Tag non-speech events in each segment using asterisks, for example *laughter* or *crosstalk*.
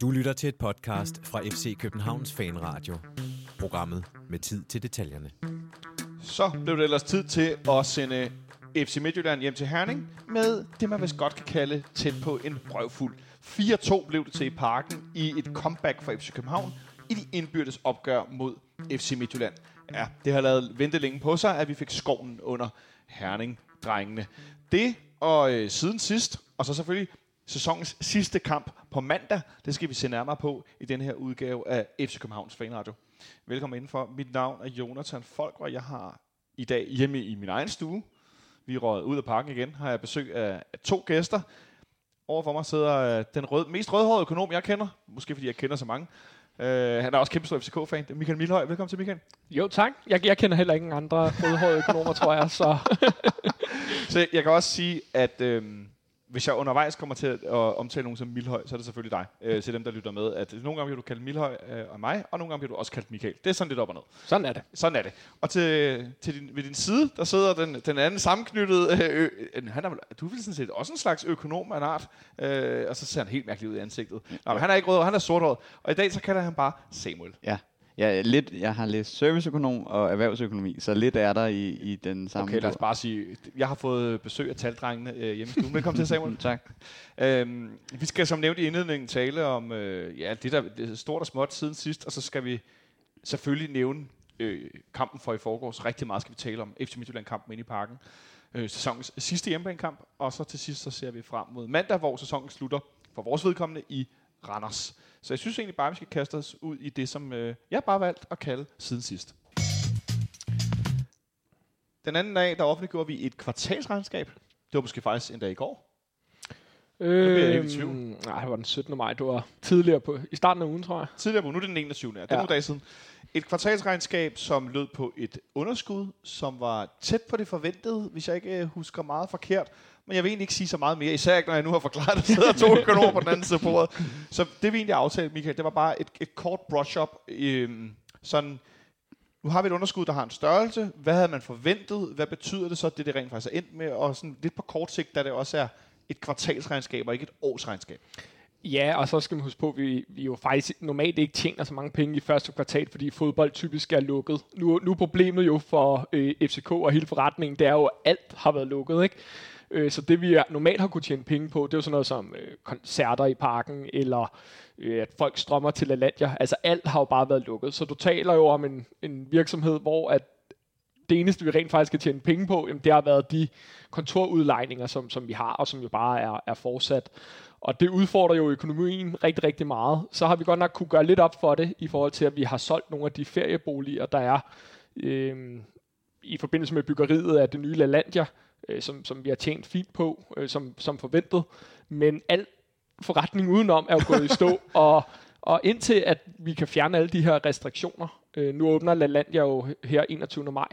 Du lytter til et podcast fra FC Københavns Fanradio. Programmet med tid til detaljerne. Så blev det ellers tid til at sende FC Midtjylland hjem til Herning med det, man vist godt kan kalde tæt på en røvfuld. 4-2 blev det til i parken i et comeback for FC København i de indbyrdes opgør mod FC Midtjylland. Ja, det har lavet vente længe på sig, at vi fik skoven under Herning-drengene. Det og øh, siden sidst, og så selvfølgelig sæsonens sidste kamp på mandag, det skal vi se nærmere på i den her udgave af FC Københavns Fanradio. Velkommen indenfor. Mit navn er Jonathan Folk, og jeg har i dag hjemme i min egen stue. Vi er røget ud af parken igen. Har jeg besøg af, af to gæster. Overfor mig sidder øh, den rød, mest rødhårede økonom, jeg kender. Måske fordi jeg kender så mange. Uh, han er også kæmpe stor FCK-fan. Det er Michael Milhøj. Velkommen til, Michael. Jo, tak. Jeg, jeg kender heller ingen andre rødhårede økonomer, tror jeg. Så. *laughs* så jeg kan også sige, at øhm, hvis jeg undervejs kommer til at, omtale nogen som Milhøj, så er det selvfølgelig dig, øh, til dem, der lytter med. At nogle gange bliver du kaldt Milhøj øh, og mig, og nogle gange bliver du også kaldt Michael. Det er sådan lidt op og ned. Sådan er det. Sådan er det. Og til, til din, ved din side, der sidder den, den anden sammenknyttede, øh, øh, han er, du vel sådan set også en slags økonom af en art, øh, og så ser han helt mærkeligt ud i ansigtet. Nå, men han er ikke rød, han er sorthåret, og i dag så kalder han bare Samuel. Ja. Ja, lidt, jeg har læst serviceøkonom og erhvervsøkonomi, så lidt er der i, i den samme Okay, lad os bare sige, jeg har fået besøg af taldrengene øh, hjemme i stuen. Velkommen til, Samuel. *laughs* tak. Øhm, vi skal som nævnt i indledningen tale om øh, ja, det, der det er stort og småt siden sidst, og så skal vi selvfølgelig nævne øh, kampen for i forgårs. Rigtig meget skal vi tale om FC Midtjylland-kampen inde i parken. Øh, sæsonens sidste hjemmebanekamp, og så til sidst så ser vi frem mod mandag, hvor sæsonen slutter for vores vedkommende i Randers. Så jeg synes egentlig bare, at vi skal kaste os ud i det, som øh, jeg bare valgt at kalde siden sidst. Den anden dag, der offentliggjorde vi et kvartalsregnskab. Det var måske faktisk en dag i går. Øh. Nej, det var den 17. maj. Det var tidligere på, i starten af ugen, tror jeg. Tidligere på, nu er det den 21. Ja. Det er Ja. nogle dage siden. Et kvartalsregnskab, som lød på et underskud, som var tæt på det forventede, hvis jeg ikke øh, husker meget forkert. Men jeg vil egentlig ikke sige så meget mere, især ikke, når jeg nu har forklaret, at der sidder to økonomer på den anden side af bordet. Så det vi egentlig aftalte, Michael, det var bare et, et kort brush-up. Øhm, sådan, nu har vi et underskud, der har en størrelse. Hvad havde man forventet? Hvad betyder det så, det det rent faktisk er endt med? Og sådan lidt på kort sigt, da det også er et kvartalsregnskab og ikke et årsregnskab. Ja, og så skal man huske på, at vi, vi jo faktisk normalt ikke tjener så mange penge i første kvartal, fordi fodbold typisk er lukket. Nu, nu er problemet jo for øh, FCK og hele forretningen, det er jo, at alt har været lukket, ikke? Øh, så det vi normalt har kunne tjene penge på, det er jo sådan noget som øh, koncerter i parken, eller øh, at folk strømmer til LaLandia. Altså alt har jo bare været lukket. Så du taler jo om en, en virksomhed, hvor at det eneste, vi rent faktisk kan tjene penge på, jamen, det har været de kontorudlejninger, som, som vi har, og som jo bare er, er fortsat. Og det udfordrer jo økonomien rigtig, rigtig meget. Så har vi godt nok kunne gøre lidt op for det, i forhold til, at vi har solgt nogle af de ferieboliger, der er øh, i forbindelse med byggeriet af det nye LaLandia, øh, som, som vi har tjent fint på, øh, som, som forventet. Men al forretning udenom er jo gået i stå, *laughs* og, og indtil at vi kan fjerne alle de her restriktioner, øh, nu åbner LaLandia jo her 21. maj,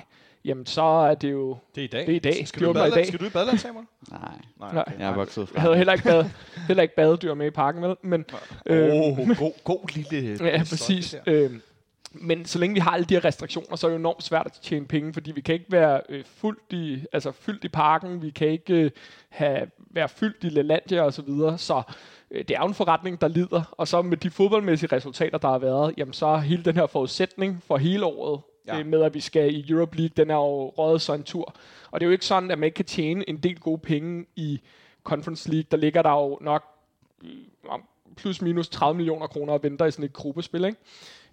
jamen så er det jo Det er i dag. Det er i dag. Skal, De du, i åbner i badeland? dag. skal du i badeland, Samuel? *laughs* Nej, Nej. jeg er vokset fra. Jeg havde heller ikke, bad, heller ikke badedyr med i parken, vel? Men, Åh, øh, oh, god, god lille... *laughs* ja, præcis. Øh, men så længe vi har alle de her restriktioner, så er det jo enormt svært at tjene penge, fordi vi kan ikke være øh, fuldt i, altså fyldt i parken, vi kan ikke øh, have, være fyldt i LaLandia og så videre, så øh, det er jo en forretning, der lider, og så med de fodboldmæssige resultater, der har været, jamen så er hele den her forudsætning for hele året, Ja. øh, med at vi skal i Europe League, den er jo røget så en tur. Og det er jo ikke sådan, at man ikke kan tjene en del gode penge i Conference League, der ligger der jo nok øh, plus minus 30 millioner kroner og venter i sådan et gruppespil, ikke?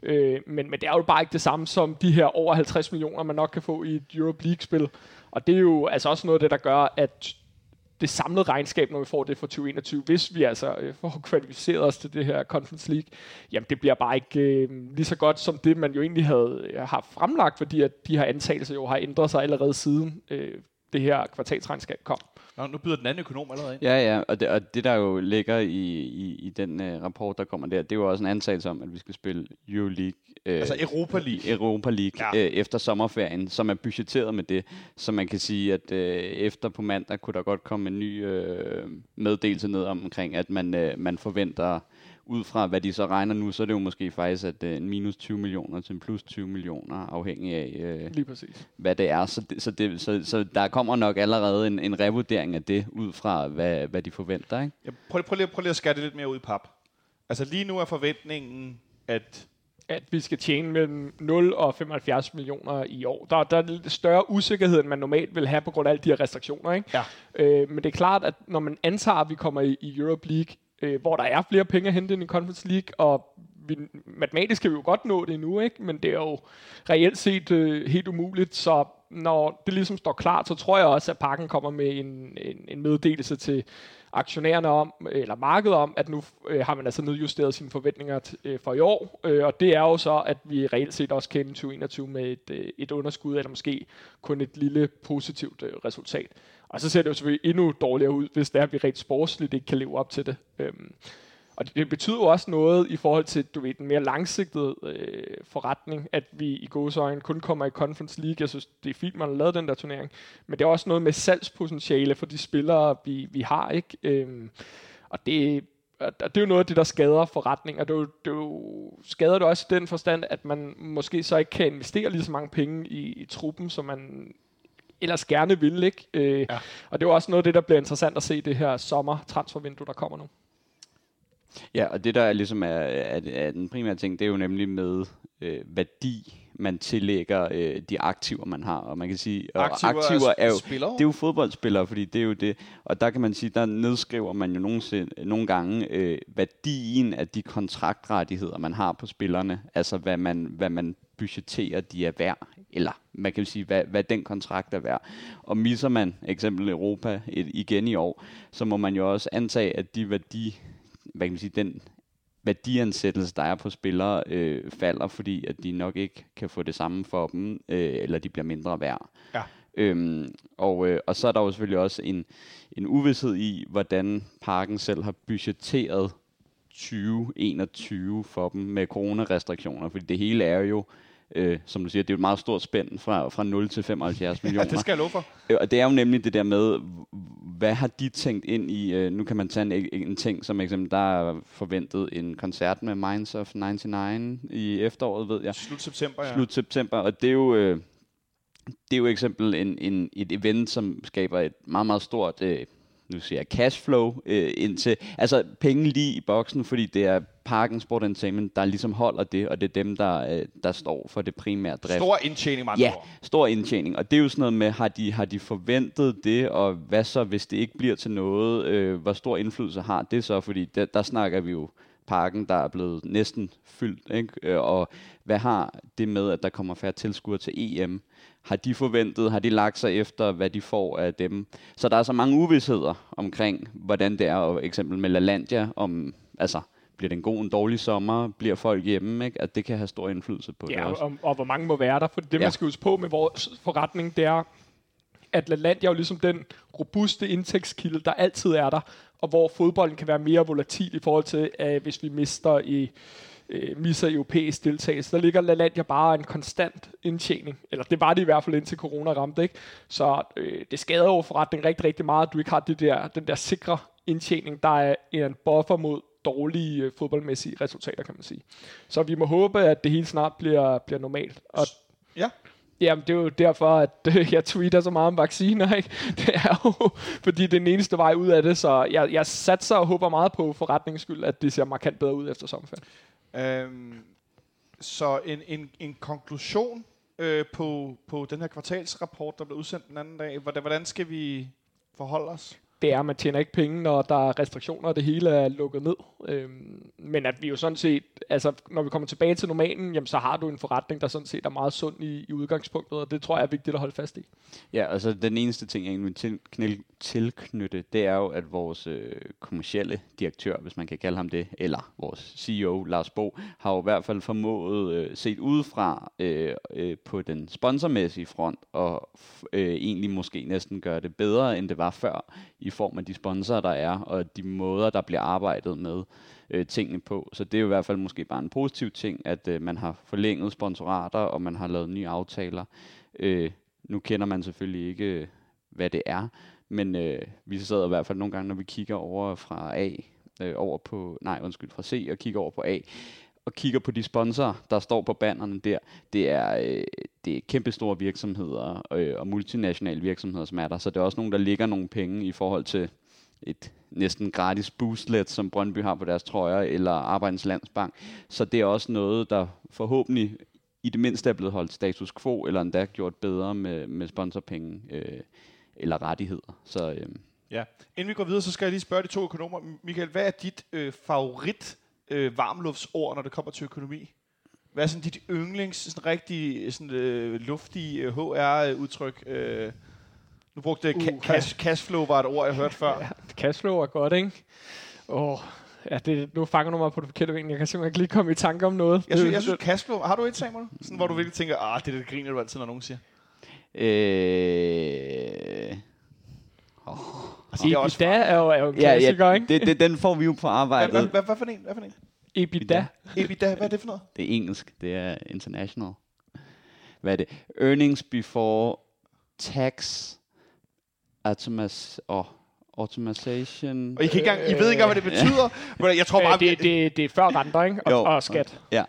Øh, men, men det er jo bare ikke det samme som de her over 50 millioner, man nok kan få i et Europe League-spil. Og det er jo altså også noget af det, der gør, at det samlede regnskab, når vi får det for 2021, hvis vi altså øh, får *laughs* kvalificeret os til det her Conference League, jamen det bliver bare ikke øh, lige så godt som det, man jo egentlig havde øh, har fremlagt, fordi at de her antagelser jo har ændret sig allerede siden øh, det her kvartalsregnskab kom. Nå, nu byder den anden økonom allerede ind. Ja, ja, og det, og det der jo ligger i, i, i den uh, rapport, der kommer der, det er jo også en antagelse om, at vi skal spille Euroleague. Øh, Altså Europa League. Europa League ja. øh, efter sommerferien, som er budgetteret med det. Så man kan sige, at øh, efter på mandag kunne der godt komme en ny øh, meddelelse ned omkring, at man, øh, man forventer, ud fra hvad de så regner nu, så er det jo måske faktisk at øh, en minus 20 millioner til en plus 20 millioner, afhængig af øh, Lige præcis. hvad det er. Så, det, så, det, så, så der kommer nok allerede en, en revurdering af det, ud fra hvad, hvad de forventer. Ikke? Ja, prøv, prøv, lige, prøv lige at skære det lidt mere ud i pap. Altså lige nu er forventningen, at at vi skal tjene mellem 0 og 75 millioner i år. Der, der er lidt større usikkerhed, end man normalt vil have på grund af alle de her restriktioner. Ikke? Ja. Øh, men det er klart, at når man antager, at vi kommer i, i Europe League, øh, hvor der er flere penge at hente end i Conference League, og vi, matematisk kan vi jo godt nå det nu, ikke? men det er jo reelt set øh, helt umuligt, så når det ligesom står klart, så tror jeg også, at pakken kommer med en, en, en meddelelse til aktionærerne om, eller markedet om, at nu øh, har man altså nedjusteret sine forventninger t- øh, for i år, øh, og det er jo så, at vi reelt set også kan ende 2021 med et, øh, et underskud, eller måske kun et lille positivt øh, resultat. Og så ser det jo selvfølgelig endnu dårligere ud, hvis det er, at vi rent sportsligt ikke kan leve op til det. Øhm, og det, det betyder jo også noget i forhold til, du ved, den mere langsigtede øh, forretning, at vi i gåsøjne kun kommer i Conference League. Jeg synes, det er fint, man har lavet den der turnering. Men det er også noget med salgspotentiale for de spillere, vi, vi har, ikke? Øhm, og det, og det er jo noget af det, der skader forretninger. Det, er jo, det er jo, skader det også i den forstand, at man måske så ikke kan investere lige så mange penge i, i truppen, som man ellers gerne vil. Ikke? Øh, Ja. Og det er jo også noget af det, der bliver interessant at se det her sommer-transfervindue, der kommer nu. Ja, og det der er ligesom er, er, er den primære ting, det er jo nemlig med øh, værdi, man tillægger øh, de aktiver, man har. Og man kan sige, og Aktiver aktiver er er jo, spillere? det er jo fodboldspillere, fordi det er jo det. Og der kan man sige, der nedskriver man jo nogensinde, nogle gange øh, værdien af de kontraktrettigheder, man har på spillerne. Altså hvad man, hvad man budgetterer, de er værd. Eller man kan jo sige, hvad, hvad den kontrakt er værd. Og misser man eksempel Europa et, igen i år, så må man jo også antage, at de værdi, hvad kan man sige, den værdiansættelse, der er på spillere, øh, falder, fordi at de nok ikke kan få det samme for dem, øh, eller de bliver mindre værd. Ja. Øhm, og, øh, og så er der jo selvfølgelig også en, en uvidshed i, hvordan parken selv har budgetteret 2021 for dem med coronarestriktioner, fordi det hele er jo, øh, som du siger, det er jo et meget stort spænd fra, fra 0 til 75 millioner. Ja, det skal jeg love for. Øh, Og det er jo nemlig det der med, hvad har de tænkt ind i, øh, nu kan man tage en, en ting som eksempel, der er forventet en koncert med Minds of 99 i efteråret, ved jeg, Slut september, ja. slut september, og det er jo, øh, det er jo eksempel en, en, et event, som skaber et meget, meget stort, øh, nu siger jeg cashflow, øh, indtil, altså penge lige i boksen, fordi det er Parken Sport Entertainment, der ligesom holder det, og det er dem, der, øh, der står for det primære drift. Stor indtjening, andre Ja, stor indtjening. Og det er jo sådan noget med, har de, har de forventet det, og hvad så, hvis det ikke bliver til noget? Øh, hvor stor indflydelse har det så? Fordi der, der snakker vi jo parken, der er blevet næsten fyldt. Ikke? Øh, og hvad har det med, at der kommer færre tilskuere til EM? Har de forventet, har de lagt sig efter, hvad de får af dem? Så der er så mange uvidsheder omkring, hvordan det er, og eksempel med LaLandia, om, altså, bliver det en god, en dårlig sommer? Bliver folk hjemme? Ikke? At det kan have stor indflydelse på det Ja, også. og, og hvor mange må være der. For det, man Ja. skal huske på med vores forretning, det er, at LaLandia er jo ligesom den robuste indtægtskilde, der altid er der, og hvor fodbolden kan være mere volatil i forhold til, at hvis vi mister i øh, misser europæisk deltagelse. Der ligger LaLandia bare en konstant indtjening. Eller det var det i hvert fald indtil corona ramte. Ikke? Så øh, det skader jo forretningen rigtig, rigtig meget, at du ikke har det der, den der sikre indtjening, der er en buffer mod dårlige øh, fodboldmæssige resultater, kan man sige. Så vi må håbe, at det hele snart bliver, bliver normalt. Og Ja. Jamen, det er jo derfor, at *laughs* øh, jeg tweeter så meget om vacciner, ikke? *laughs* Det er jo, fordi det er den eneste vej ud af det, så jeg, jeg satser og håber meget på forretningens skyld, at det ser markant bedre ud efter sommerferien. Øhm, så en, en, en konklusion øh, på, på den her kvartalsrapport, der blev udsendt den anden dag. Hvordan, hvordan skal vi forholde os? Det er, at man tjener ikke penge, når der er restriktioner, og det hele er lukket ned. Øhm, men at vi jo sådan set, altså når vi kommer tilbage til normalen, jamen, så har du en forretning, der sådan set er meget sund i, i udgangspunktet, og det tror jeg er vigtigt at holde fast i. Ja, altså den eneste ting, jeg egentlig vil til, tilknytte, det er jo, at vores øh, kommercielle direktør, hvis man kan kalde ham det, eller vores CEO, Lars Bo, har jo i hvert fald formået, øh, set udefra øh, øh, på den sponsormæssige front, og øh, egentlig måske næsten gøre det bedre, end det var før, i form af de sponsorer, der er, og de måder, der bliver arbejdet med øh, tingene på. Så det er jo i hvert fald måske bare en positiv ting, at øh, man har forlænget sponsorater, og man har lavet nye aftaler. Øh, nu kender man selvfølgelig ikke, øh, hvad det er, men øh, vi sidder i hvert fald nogle gange, når vi kigger over fra A, øh, over på, nej undskyld, fra C og kigger over på A, og kigger på de sponsorer, der står på bannerne der, det er, øh, det er kæmpestore virksomheder øh, og multinationale virksomheder, som er der, så det er også nogen, der ligger nogle penge i forhold til et næsten gratis boostlet, som Brøndby har på deres trøjer, eller Arbejdens Landsbank. Så det er også noget, der forhåbentlig i det mindste er blevet holdt status quo, eller endda gjort bedre med, med sponsorpenge øh, eller rettigheder. Så øh, Ja. Inden vi går videre, så skal jeg lige spørge de to økonomer. Michael, hvad er dit øh, favorit øh, varmluftsord, når det kommer til økonomi? Hvad er sådan dit yndlings, sådan rigtig sådan, øh, luftige øh, HR-udtryk? Øh, nu brugte jeg ca- Uha. cash, cashflow, var et ord, jeg hørte før. *laughs* Ja, cashflow er godt, ikke? Åh, ja, det, nu fanger du mig på det forkerte ben. Jeg kan simpelthen ikke lige komme i tanke om noget. Jeg synes, jeg synes cashflow, har du et, Samuel? Sådan, hvor du virkelig tænker, ah, det er det griner du altid, når nogen siger. øh, Altså, det er også EBITDA er jo, er jo en ja, klassiker, ja, ikke? det, det, den får vi jo på arbejdet. hvad, hvad, hvad, for en? Hvad for en? EBITDA. EBITDA, hvad er det for noget? Det er engelsk, det er international. Hvad er det? Earnings before tax, automas, oh, automation. Og I, kan ikke engang, I ved ikke engang, hvad det betyder. *laughs* Men jeg tror bare, det, det, det er før renter, ikke? Og, Jo. og skat. Ja,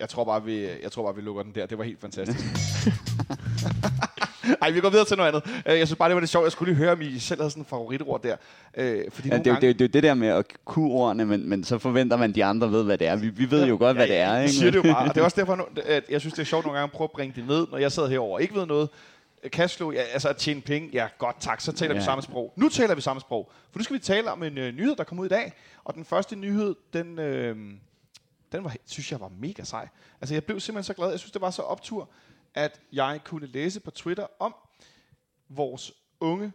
Jeg tror bare, vi, jeg tror bare, vi lukker den der. Det var helt fantastisk. *laughs* Ej, vi går videre til noget andet. Øh, Jeg synes bare, det var det sjovt. Jeg skulle lige høre, om I selv havde sådan en favoritord der. Øh, fordi ja nogle det, er gange, det, det jo det der med at kunne ordene, men, men så forventer man, at de andre ved, hvad det er. Vi, vi ved jo godt, hvad det er. Ikke? siger det jo bare. *laughs* Og det er også derfor, at jeg synes, det er sjovt nogle gange at prøve at bringe det ned, når jeg sidder herover og ikke ved noget. Cashflow, ja, altså at tjene penge, ja godt tak, så taler ja. vi Ja. samme sprog. Nu taler vi samme sprog, for nu skal vi tale om en øh, nyhed, der kom ud i dag. Og den første nyhed, den, øh, den var, synes jeg var mega sej. Altså jeg blev simpelthen så glad, jeg synes det var så optur, at jeg kunne læse på Twitter om vores unge,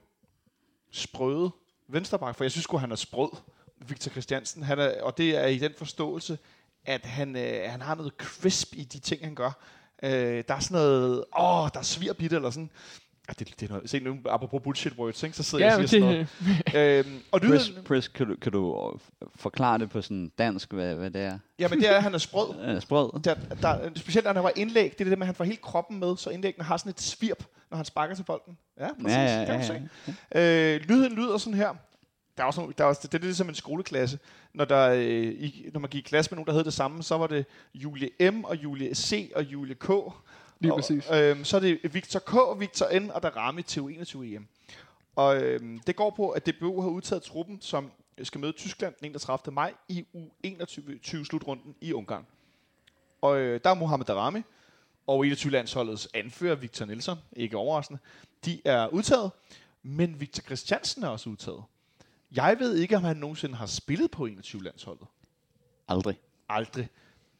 sprøde venstreback, for jeg synes sgu, han er sprød, Victor Christiansen, han er, og det er i den forståelse, at han, øh, han har noget crisp i de ting, han gør. Øh, der er sådan noget, åh, der er svirbit eller sådan. Ja, det, det er noget, se nu, apropos bullshit words, ikke, så sidder Ja, jeg men og siger sådan det, noget. Øhm, og Chris, lyden, Chris kan, du, kan du øh, forklare det på sådan dansk, hvad, hvad det er? jamen det er, at han er sprød. *laughs* Øh, sprød? Der, der, specielt når han var indlæg, det er det der med, at han får hele kroppen med, så indlæggene har sådan et svirp, når han sparker til bolden. Ja, præcis. Ja, ja, det kan ja, du ja. se. Øh, lyden lyder sådan her. Der er også nogle, der er også, det er lidt som en skoleklasse. Når, der, øh, i, når man gik i klasse med nogen, der hed det samme, så var det Julie M. og Julie C. og Julie K. Lige og, præcis. Øh, så er det Victor K., Victor N. og Darami til U21 EM. Og øh, det går på, at DBU har udtaget truppen, som skal møde Tyskland den 31. maj i U21-slutrunden i Ungarn. Og øh, der er Mohamed Darami og 21-landsholdets anfører, Victor Nielsen, ikke overraskende, de er udtaget, men Victor Christiansen er også udtaget. Jeg ved ikke, om han nogensinde har spillet på 21-landsholdet. Aldrig. Aldrig.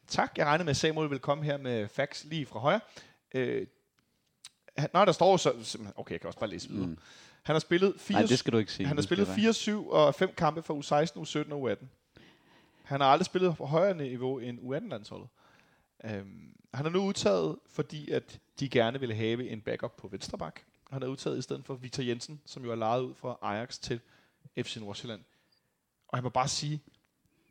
Tak. Jeg regner med, at Samuel vil komme her med facts lige fra højre. Øh, han, nej, der står så... Okay, jeg kan også bare læse videre. Mm. Han har spillet fire, Nej, det skal du ikke sige. han har spillet være. 4, 7 og 5 kampe for U16, U17 og U18. Han har aldrig spillet på højere niveau end U18-landsholdet. Øhm, han er nu udtaget, fordi at de gerne ville have en backup på venstre bak. Han er udtaget i stedet for Victor Jensen, som jo er lejet ud fra Ajax til FC Nordsjælland. Og jeg må bare sige,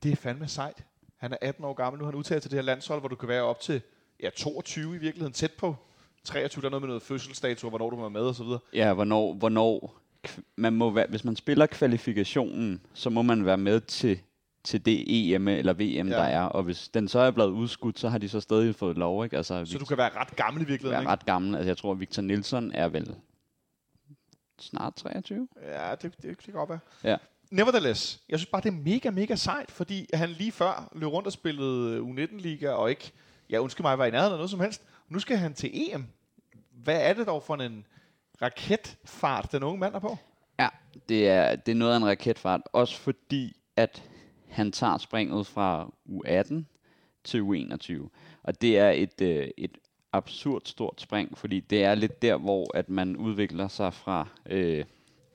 det er fandme sejt. Han er 18 år gammel, nu er han udtaget til det her landshold, hvor du kan være op til ja, 22 i virkeligheden, tæt på 23, der er noget med noget fødselsdato, hvornår du var med og så videre. Ja, hvornår, hvornår man må være, hvis man spiller kvalifikationen, så må man være med til, til det EM eller VM, Ja. der er. Og hvis den så er blevet udskudt, så har de så stadig fået lov. Ikke? Altså, Så du kan være ret gammel i virkeligheden, være ret gammel. Altså, jeg tror, at Victor Nielsen er vel snart 23. Ja, det, det, det kan godt være. Ja. Nevertheless, jeg synes bare, det er mega, mega sejt, fordi han lige før løb rundt og spillede øh, U19-liga, og ikke, ja undskyld mig, var i nærheden af noget som helst. Nu skal han til EM. Hvad er det dog for en raketfart, den unge mand er på? Ja, det er, det er noget af en raketfart. Også fordi, at han tager springet fra U18 til U21. Og det er et, øh, et absurd stort spring, fordi det er lidt der, hvor at man udvikler sig fra øh,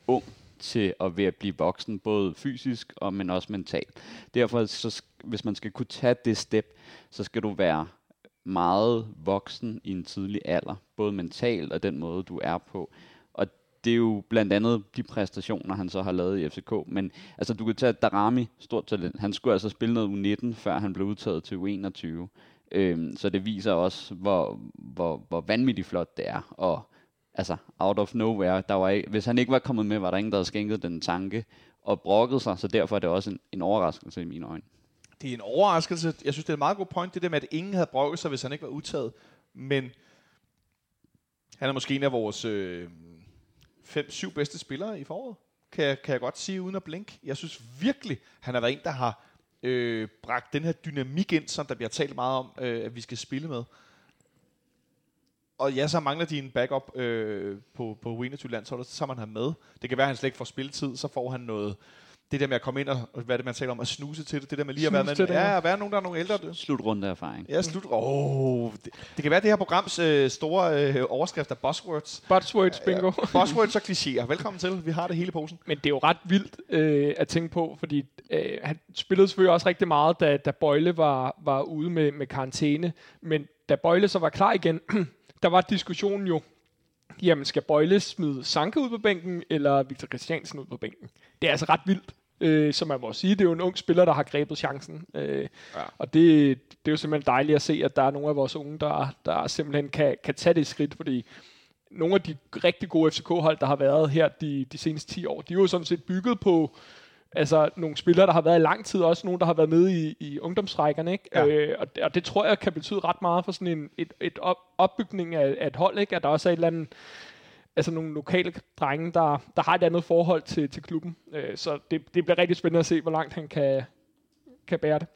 ung til at ved at blive voksen, både fysisk og men også mentalt. Derfor, så, hvis man skal kunne tage det step, så skal du være meget voksen i en tidlig alder, både mentalt og den måde, du er på. Og det er jo blandt andet de præstationer, han så har lavet i FCK. Men altså, du kan tage Darami, stort talent. Han skulle altså spille noget U19, før han blev udtaget til U21. Øhm, så det viser også, hvor, hvor, hvor vanvittigt flot det er. Og altså, out of nowhere, der var ikke, hvis han ikke var kommet med, var der ingen, der havde skænket den tanke og brokket sig, så derfor er det også en, en overraskelse i mine øjne. Det er en overraskelse. Jeg synes, det er en meget god point, det der med, at ingen havde brokket sig, hvis han ikke var udtaget. Men han er måske en af vores øh, 5-7 bedste spillere i foråret. kan kan jeg godt sige uden at blinke. Jeg synes virkelig, han har været en, der har øh, bragt den her dynamik ind, som der bliver talt meget om, øh, at vi skal spille med. Og ja, så mangler de en backup øh, på, på U21-landsholdet, så tager man ham med. Det kan være, at han slet ikke får spilletid, så får han noget, det der med at komme ind og, hvad det, man taler om, at snuse til det, det der med lige at være med, ja. ja, at være nogen, der er nogle ældre. Slutrunde erfaring. Ja, slut. Oh, det, det, kan være det her programs øh, store øh, overskrift af buzzwords. Buzzwords bingo. Ja, buzzwords og klichéer. Velkommen til. Vi har det hele posen. Men det er jo ret vildt øh, at tænke på, fordi øh, han spillede selvfølgelig også rigtig meget, da, da Bøjle var, var ude med, med karantæne. Men da Bøjle så var klar igen, *clears throat* der var diskussionen jo, jamen skal Bøjle smide Sanke ud på bænken, eller Victor Christiansen ud på bænken? Det er altså ret vildt. Øh, som man må sige, det er jo en ung spiller, der har grebet chancen. Øh, Ja. Og det, det er jo simpelthen dejligt at se, at der er nogle af vores unge, der, der simpelthen kan, kan tage det skridt, fordi nogle af de rigtig gode FCK-hold, der har været her de, de seneste 10 år, de er jo sådan set bygget på altså, nogle spillere, der har været i lang tid, også nogle, der har været med i, i ungdomsrækkerne. Ikke? Ja. Øh, og, det- og det tror jeg kan betyde ret meget for sådan en et, et op, opbygning af, af et hold, ikke? at der også er et eller andet, altså nogle lokale drenge, der, der har et andet forhold til, til klubben. Øh, så det, det bliver rigtig spændende at se, hvor langt han kan, kan bære det.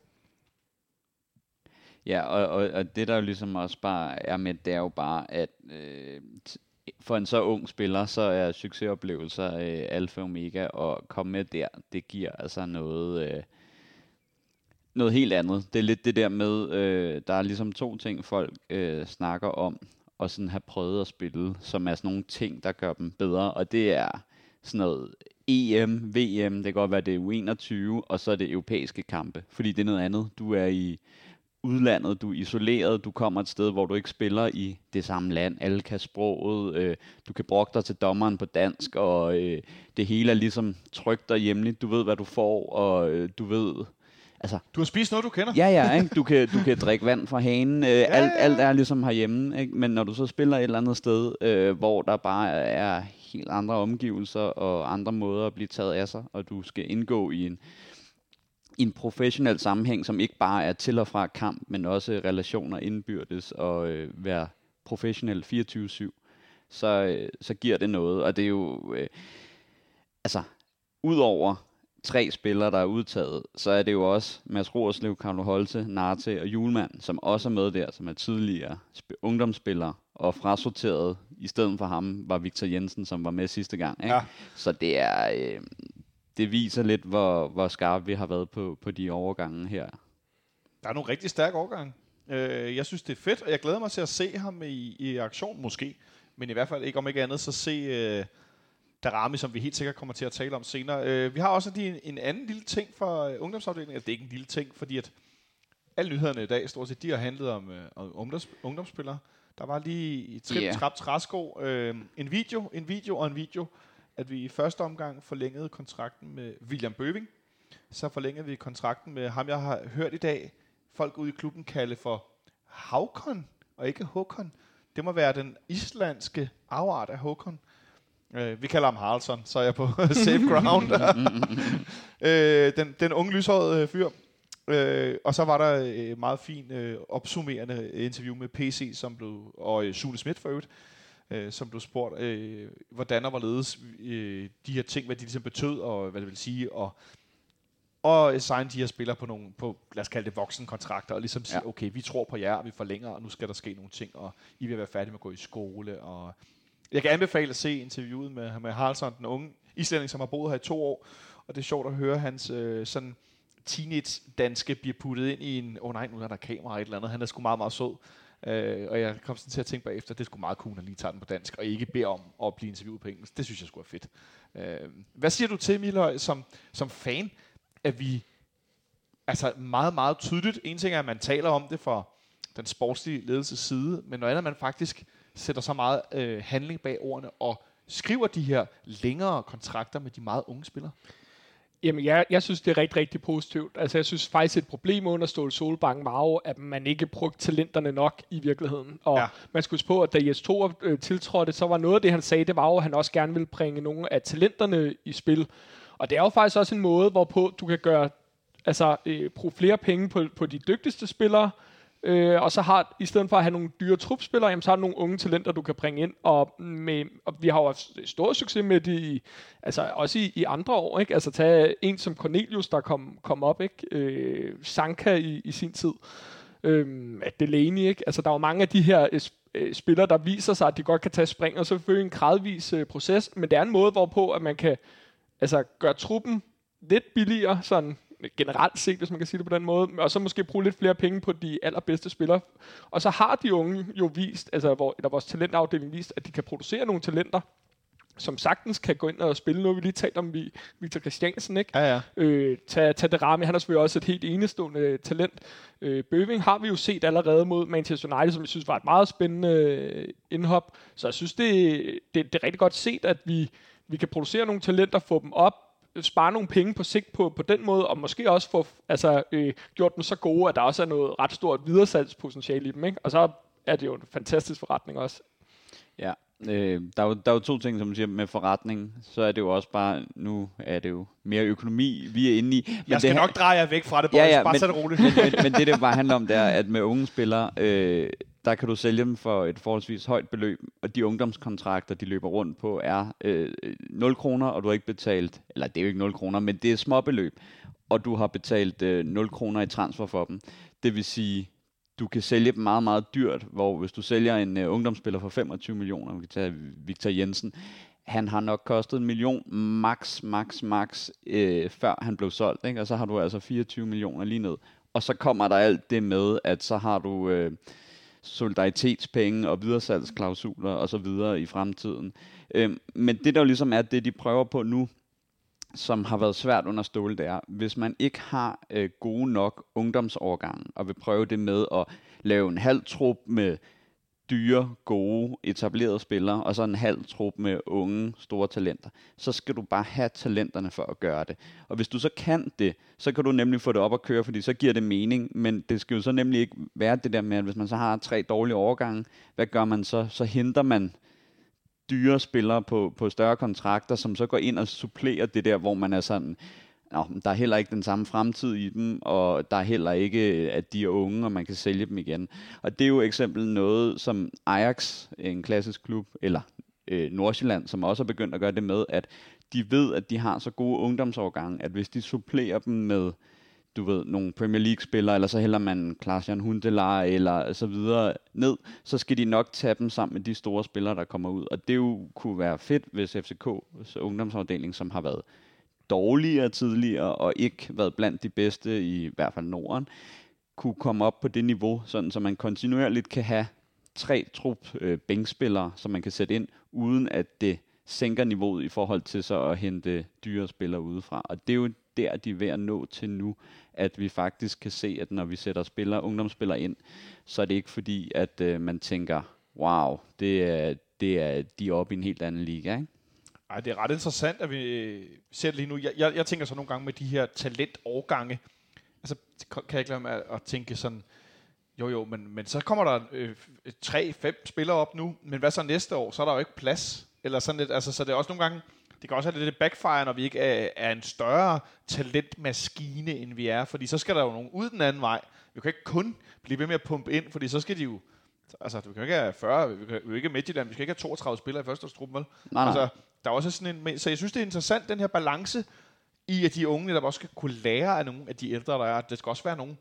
Ja, og, og, og det der jo ligesom også bare er med, det er jo bare, at øh, for en så ung spiller, så er succesoplevelser øh, alfa og omega, og komme med der, det giver altså noget, øh, noget helt andet. Det er lidt det der med, øh, der er ligesom to ting, folk øh, snakker om, og sådan have prøvet at spille, som er sådan nogle ting, der gør dem bedre, og det er sådan noget EM, VM, det kan godt være, det er U21, og så er det europæiske kampe, fordi det er noget andet. Du er i udlandet, du er isoleret, du kommer et sted, hvor du ikke spiller i det samme land, alle kan sproget, øh, du kan brokke dig til dommeren på dansk, og øh, det hele er ligesom trygt og hjemligt, du ved, hvad du får, og øh, du ved, altså, Du har spist noget, du kender. ja ja, ikke? Du, kan, du kan drikke vand fra hanen, øh, ja, alt, ja, ja. alt er ligesom herhjemme, ikke? men når du så spiller et eller andet sted, øh, hvor der bare er helt andre omgivelser, og andre måder at blive taget af sig, og du skal indgå i en, i en professionel sammenhæng, som ikke bare er til og fra kamp, men også relationer indbyrdes og øh, være professionel 24-7, så, øh, så giver det noget. Og det er jo, øh, altså, udover tre spillere, der er udtaget, så er det jo også Mads Roerslev, Carlo Holte, Narte og Julemand, som også er med der, som er tidligere sp- ungdomsspillere, og frasorteret i stedet for ham var Victor Jensen, som var med sidste gang. Ikke? Ja. Så det er, øh, det viser lidt, hvor, hvor skarpe vi har været på, på de overgange her. Der er nogle rigtig stærke overgange. Øh, jeg synes, det er fedt, og jeg glæder mig til at se ham i, i aktion måske. Men i hvert fald ikke om ikke andet, så se øh, Darami, som vi helt sikkert kommer til at tale om senere. Øh, vi har også lige en, en anden lille ting for øh, ungdomsafdelingen. Det er ikke en lille ting, fordi at alle nyhederne i dag, stort set, de har handlet om, øh, om ungdoms, ungdomsspillere. Der var lige i Trip, yeah. Trap, Træsko øh, en video, en video og en video, at vi i første omgang forlængede kontrakten med William Bøving. Så forlængede vi kontrakten med ham, jeg har hørt i dag, folk ude i klubben kalde for Havkon, og ikke Håkon. Det må være den islandske afart af Håkon. Øh, vi kalder ham Haraldsson, så er jeg på *laughs* safe ground. *laughs* øh, den, den unge lyshårede øh, fyr. Øh, og så var der øh, et meget fin øh, opsummerende interview med PC, som blev, og øh, Sune Schmidt for øvrigt, øh, som blev spurgt, øh, hvordan og hvorledes øh, de her ting, hvad de ligesom betød, og hvad det vil sige, og og signe de her spillere på nogle, på, lad os kalde det voksenkontrakter, og ligesom sige, Ja. okay, vi tror på jer, og vi forlænger, og nu skal der ske nogle ting, og I vil være færdige med at gå i skole, og jeg kan anbefale at se interviewet med, med Haraldsson, den unge islænding, som har boet her i to år, og det er sjovt at høre hans øh, sådan teenage-danske bliver puttet ind i en, åh oh nej, nu er der kamera og et eller andet, han er sgu meget, meget sød. Øh, og jeg kom sådan til at tænke bagefter, det skulle meget cool, at han lige tager den på dansk, og ikke beder om at blive interviewet på engelsk. Det synes jeg skulle være fedt. Øh, hvad siger du til, Milhøj, som, som fan, at vi altså meget, meget tydeligt, en ting er, at man taler om det fra den sportslige ledelses side, men noget andet, man faktisk sætter så meget øh, handling bag ordene og skriver de her længere kontrakter med de meget unge spillere. Jamen, jeg, jeg synes, det er rigtig, rigtig positivt. Altså, jeg synes faktisk, et problem under Ståle Solbank var jo, at man ikke brugte talenterne nok i virkeligheden. Og Ja. man skulle huske på, at da Jes Torup øh, tiltrådte, så var noget af det, han sagde, det var jo, at han også gerne ville bringe nogle af talenterne i spil. Og det er jo faktisk også en måde, hvorpå du kan gøre, altså, øh, bruge flere penge på, på de dygtigste spillere, Øh, og så har, i stedet for at have nogle dyre trupspillere, jamen, så har du nogle unge talenter, du kan bringe ind. Og, med, og vi har jo haft stor succes med de, altså også i, i andre år. Ikke? Altså tage en som Cornelius, der kom, kom op, ikke? Øh, Sanka i, i sin tid. Øh, Delaney, ikke? Altså der er jo mange af de her øh, øh, spillere, der viser sig, at de godt kan tage spring, og så selvfølgelig en gradvis øh, proces, men det er en måde, hvorpå at man kan altså, gøre truppen lidt billigere, sådan generelt set, hvis man kan sige det på den måde, og så måske bruge lidt flere penge på de allerbedste spillere. Og så har de unge jo vist, altså hvor, eller vores talentafdeling vist, at de kan producere nogle talenter, som sagtens kan gå ind og spille. Nu vi lige talt om vi, Victor Christiansen, ikke? Ja, ja. Øh, tag, tag det ramme. Han er selvfølgelig også et helt enestående talent. Øh, Bøving har vi jo set allerede mod Manchester United, som jeg synes var et meget spændende øh, indhop. Så jeg synes, det, det, det er rigtig godt set, at vi, vi kan producere nogle talenter, få dem op, spare nogle penge på sigt på, på den måde, og måske også få altså, øh, gjort dem så gode, at der også er noget ret stort videresalgspotentiale i dem. Ikke? Og så er det jo en fantastisk forretning også. Ja, øh, der, er jo, der er jo to ting, som du siger med forretning. Så er det jo også bare, nu er det jo mere økonomi, vi er inde i. Men Jeg skal det, nok dreje jer væk fra det, boys. Ja, ja, Bare men- så det roligt. men, men, men det, det bare handler om, det er, at med unge spillere, øh, der kan du sælge dem for et forholdsvis højt beløb, og de ungdomskontrakter, de løber rundt på, er øh, 0 kroner, og du har ikke betalt, eller det er jo ikke 0 kroner, men det er små beløb, og du har betalt øh, 0 kroner i transfer for dem. Det vil sige, du kan sælge dem meget, meget dyrt, hvor hvis du sælger en øh, ungdomsspiller for 25 millioner, vi kan tage Victor Jensen, han har nok kostet en million max, max, max, øh, før han blev solgt, ikke? og så har du altså 24 millioner lige ned. Og så kommer der alt det med, at så har du øh, solidaritetspenge og videresalgsklausuler og så videre i fremtiden. Øh, men det der jo ligesom er det, de prøver på nu, som har været svært under Ståle, det er, hvis man ikke har øh, gode nok ungdomsårgange, og vil prøve det med at lave en halv trup med dyre, gode, etablerede spillere, og så en halv trup med unge, store talenter, så skal du bare have talenterne for at gøre det. Og hvis du så kan det, så kan du nemlig få det op at køre, fordi så giver det mening, men det skal jo så nemlig ikke være det der med, at hvis man så har tre dårlige overgange, hvad gør man så? Så henter man dyre spillere på, på større kontrakter, som så går ind og supplerer det der, hvor man er sådan, Nå, der er heller ikke den samme fremtid i dem, og der er heller ikke, at de er unge, og man kan sælge dem igen. Og det er jo eksempel noget, som Ajax, en klassisk klub, eller øh, Nordsjælland, som også har begyndt at gøre det med, at de ved, at de har så gode ungdomsårgange, at hvis de supplerer dem med du ved, nogle Premier League-spillere, eller så hælder man Klaas-Jan Hundelar, eller så videre ned, så skal de nok tage dem sammen med de store spillere, der kommer ud. Og det jo kunne være fedt, hvis FCK's ungdomsafdeling, som har været dårligere tidligere, og ikke været blandt de bedste i, i hvert fald Norden, kunne komme op på det niveau, sådan så man kontinuerligt kan have tre trup øh, bænkspillere, som man kan sætte ind, uden at det sænker niveauet i forhold til så at hente dyre spillere udefra. Og det er jo der, de er ved at nå til nu, at vi faktisk kan se, at når vi sætter spillere, ungdomsspillere ind, så er det ikke fordi, at øh, man tænker, wow, det er, det er de er oppe i en helt anden liga, ikke? Ej, det er ret interessant, at vi øh, ser det lige nu. Jeg, jeg, jeg tænker så nogle gange med de her talentårgange, altså kan jeg ikke lade med at, at tænke sådan, jo jo, men, men så kommer der øh, tre, fem spillere op nu, men hvad så næste år? Så er der jo ikke plads. Eller sådan lidt, altså, så det er også nogle gange, det kan også have lidt backfire, når vi ikke er, er en større talentmaskine, end vi er, fordi så skal der jo nogen ud den anden vej. Vi kan ikke kun blive ved med at pumpe ind, fordi så skal de jo, altså du kan jo ikke have 40, vi kan jo ikke have Midtjylland, vi skal ikke have 32 spillere i førsteårstruppen, vel? Nej, nej. Altså, der er også sådan en, så jeg synes, det er interessant, den her balance i, at de unge netop også skal kunne lære af nogle af de ældre, der er. Det skal også være nogen,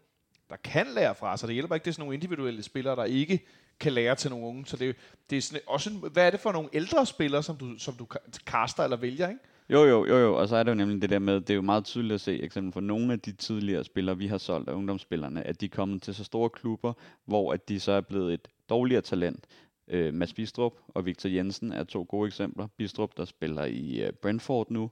der kan lære fra sig. Det hjælper ikke, det er sådan nogle individuelle spillere, der ikke kan lære til nogle unge. Så det, er- det er sådan også en, hvad er det for nogle ældre spillere, som du, som du kaster eller vælger, ikke? Jo, jo, jo, jo, og så er det jo nemlig det der med, det er jo meget tydeligt at se, eksempel for nogle af de tidligere spillere, vi har solgt af ungdomsspillerne, at de er kommet til så store klubber, hvor at de så er blevet et dårligere talent. Øh, Mads Bistrup og Victor Jensen er to gode eksempler. Bistrup, der spiller i øh, Brentford nu,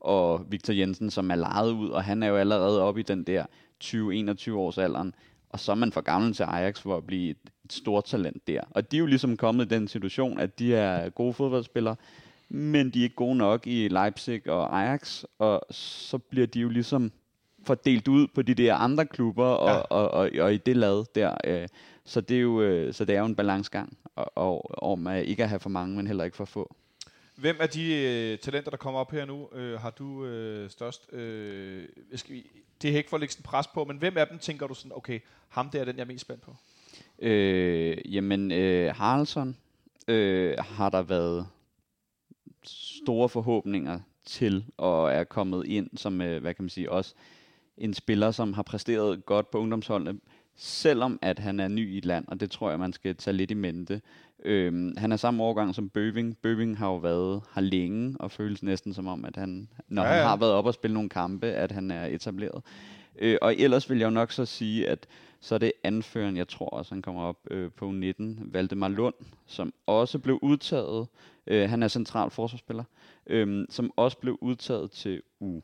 og Victor Jensen, som er lejet ud, og han er jo allerede oppe i den der 20-21 års alderen, og så er man for gammel til Ajax for at blive et, et stort talent der. Og de er jo ligesom kommet i den situation, at de er gode fodboldspillere, men de er ikke gode nok i Leipzig og Ajax, og så bliver de jo ligesom fordelt ud på de der andre klubber og, Ja. ja. og, og, og i det lad der. Øh, så det er jo øh, så det er jo en balancegang og, og, om at ikke at have for mange, men heller ikke for få. Hvem af de øh, talenter, der kommer op her nu, øh, har du øh, størst... Øh, skal, vi- det er ikke for at lægge sådan pres på, men hvem af dem tænker du sådan, okay, ham der er den, jeg er mest spændt på? Øh, jamen, øh, Haraldsson øh, har der været store forhåbninger til, og er kommet ind som, øh, hvad kan man sige, også en spiller, som har præsteret godt på ungdomsholdene, selvom at han er ny i et land, og det tror jeg, man skal tage lidt i mente. Øhm, han er samme årgang som Bøving. Bøving har jo været her længe, og føles næsten som om, at han, når ja, ja. han har været op og spille nogle kampe, at han er etableret. Øh, og ellers vil jeg jo nok så sige, at så er det anføreren, jeg tror også, han kommer op øh, på 19, Valdemar Lund, som også blev udtaget. Øh, han er central forsvarsspiller, øh, som også blev udtaget til u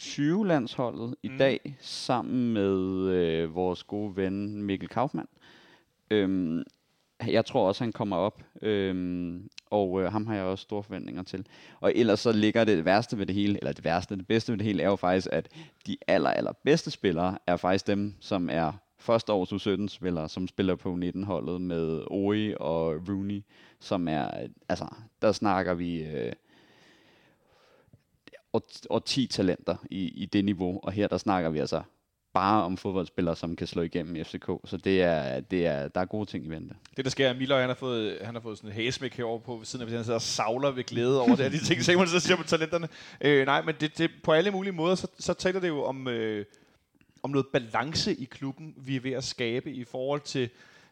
20-landsholdet i mm. dag, sammen med øh, vores gode ven Mikkel Kaufmann. Øhm, jeg tror også, han kommer op, øhm, og øh, ham har jeg også store forventninger til. Og ellers så ligger det værste ved det hele, eller det værste, det bedste ved det hele, er jo faktisk, at de aller, aller bedste spillere er faktisk dem, som er første års U17-spillere, som spiller på 19-holdet med Oi og Rooney, som er, altså, der snakker vi... Øh, og, og 10 talenter i, i det niveau, og her der snakker vi altså bare om fodboldspillere, som kan slå igennem i FCK. Så det er, det er, der er gode ting i vente. Det, der sker, er, Miller, han har fået, han har fået sådan en hæsmæk herovre på ved siden af, han sidder og savler ved glæde over det her. De *laughs* ting, Simon så siger på talenterne. Øh, nej, men det, det, på alle mulige måder, så, så taler det jo om, øh, om noget balance i klubben, vi er ved at skabe i forhold til,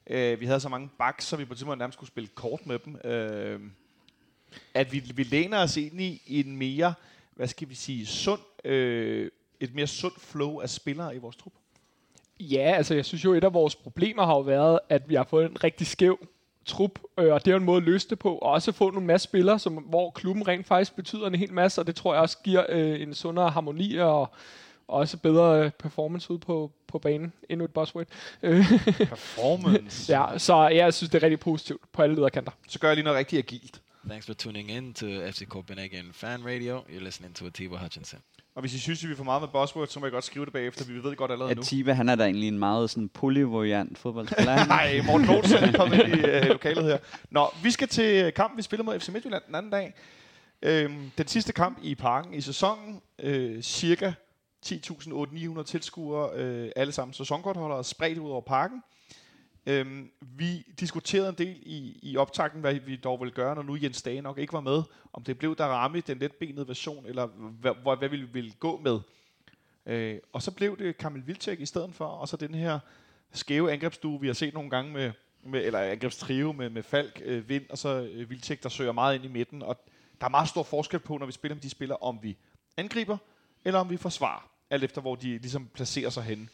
øh, vi havde så mange backs, så vi på et tidspunkt nærmest skulle spille kort med dem. Øh, at vi, vi læner os ind i en mere, hvad skal vi sige, sund øh, et mere sundt flow af spillere i vores trup? Ja, altså jeg synes jo, et af vores problemer har jo været, at vi har fået en rigtig skæv trup, øh, og det er jo en måde at løse det på, og også få nogle masse spillere, som, hvor klubben rent faktisk betyder en hel masse, og det tror jeg også giver øh, en sundere harmoni og også bedre øh, performance ud på, på banen. Endnu et buzzword. *laughs* performance? ja, så ja, jeg synes, det er rigtig positivt på alle lederkanter. Så gør jeg lige noget rigtig agilt. Thanks for tuning in to FC Copenhagen Fan Radio. You're listening to Atiba Hutchinson. Og hvis I synes, at vi får meget med buzzwords, så må I godt skrive det bagefter. Vi ved godt allerede Atiba, nu. Atiba, han er da egentlig en meget sådan polyvariant fodboldspiller. *laughs* Nej, Morten Lodsen er kommet ind i uh, lokalet her. Nå, vi skal til kampen, vi spiller mod FC Midtjylland den anden dag. Øhm, den sidste kamp i parken i sæsonen. Øh, cirka 10.800 tilskuere, øh, alle sammen sæsonkortholdere, spredt ud over parken. Øhm, vi diskuterede en del i, i optakten, hvad vi dog ville gøre, når nu Jens Dage nok ikke var med. Om det blev der ramme den letbenede version, eller hvad, hvad, hvad vi ville gå med. Øh, og så blev det Kamil Vilcek i stedet for, og så den her skæve angrebsstue, vi har set nogle gange med, med eller angrebstrio med, med Falk, øh, Vind, og så øh, Vilcek, der søger meget ind i midten. Og der er meget stor forskel på, når vi spiller med de spillere, om vi angriber, eller om vi forsvarer, alt efter hvor de ligesom placerer sig henne.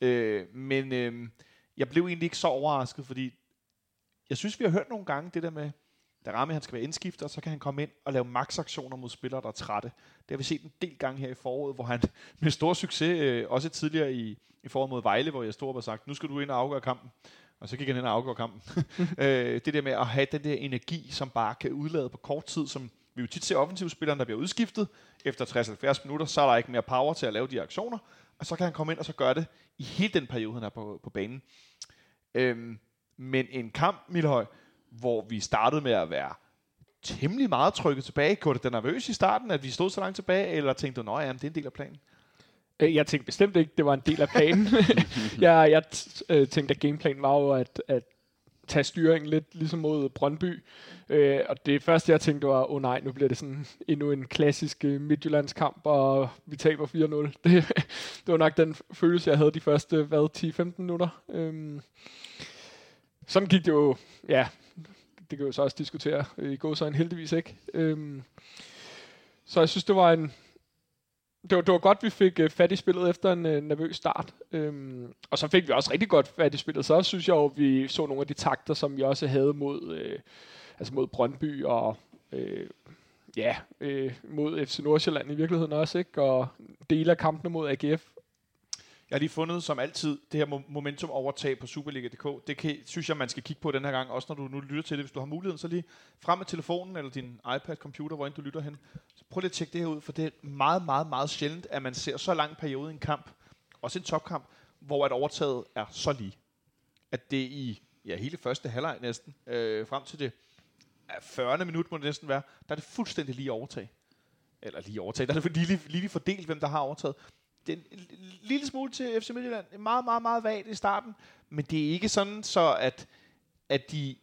Øh, men... Øh, jeg blev egentlig ikke så overrasket, fordi jeg synes, vi har hørt nogle gange det der med, da Rami han skal være indskifter, så kan han komme ind og lave maksaktioner mod spillere, der er trætte. Det har vi set en del gange her i foråret, hvor han *laughs* med stor succes, øh, også tidligere i, i foråret mod Vejle, hvor jeg stod op og sagt, nu skal du ind og afgøre kampen. Og så gik han ind og afgør kampen. *laughs* øh, det der med at have den der energi, som bare kan udlade på kort tid, som vi jo tit ser offensivspilleren, der bliver udskiftet. Efter 60-70 minutter, så er der ikke mere power til at lave de aktioner. Og så kan han komme ind og så gøre det i hele den periode, han er på, på banen. Øhm, men en kamp, Milhøj, hvor vi startede med at være temmelig meget trykket tilbage. Gjorde det dig nervøs i starten, at vi stod så langt tilbage, eller tænkte du, at det er en del af planen? Øh, jeg tænkte bestemt ikke, det var en del af planen. *laughs* jeg jeg øh, tænkte, at gameplanen var jo at, at tage styringen lidt ligesom mod Brøndby. Øh, og det første, jeg tænkte, var, åh oh, nej, nu bliver det sådan endnu en klassisk øh, og vi taber 4-0. *laughs* Det, det var nok den følelse, jeg havde de første, hvad, 10-15 minutter. Øh, sådan gik det jo, ja, det kan jo så også diskutere. Øh, I går så en heldigvis ikke. Øh, så jeg synes, det var en, det var, det var godt, vi fik øh, fat i spillet efter en øh, nervøs start. Øhm, og så fik vi også rigtig godt fat i spillet. Så synes jeg jo, vi så nogle af de takter, som vi også havde mod, øh, altså mod Brøndby og øh, ja, øh, mod FC Nordsjælland i virkeligheden også, ikke? og dele af kampene mod AGF. Jeg har lige fundet, som altid, det her momentum overtag på Superliga.dk. Det kan, synes jeg, man skal kigge på den her gang, også når du nu lytter til det. Hvis du har muligheden, så lige frem med telefonen eller din iPad, computer, hvor end du lytter hen. Så prøv lige at tjekke det her ud, for det er meget, meget, meget sjældent, at man ser så lang periode i en kamp, også en topkamp, hvor at overtaget er så lige. At det i ja, hele første halvleg næsten, øh, frem til det 40. minut må det næsten være, der er det fuldstændig lige overtag. Eller lige overtag, der er det lige, lige, lige fordelt, hvem der har overtaget det er en lille smule til FC Midtjylland. Meget, meget, meget vagt i starten. Men det er ikke sådan, så at, at de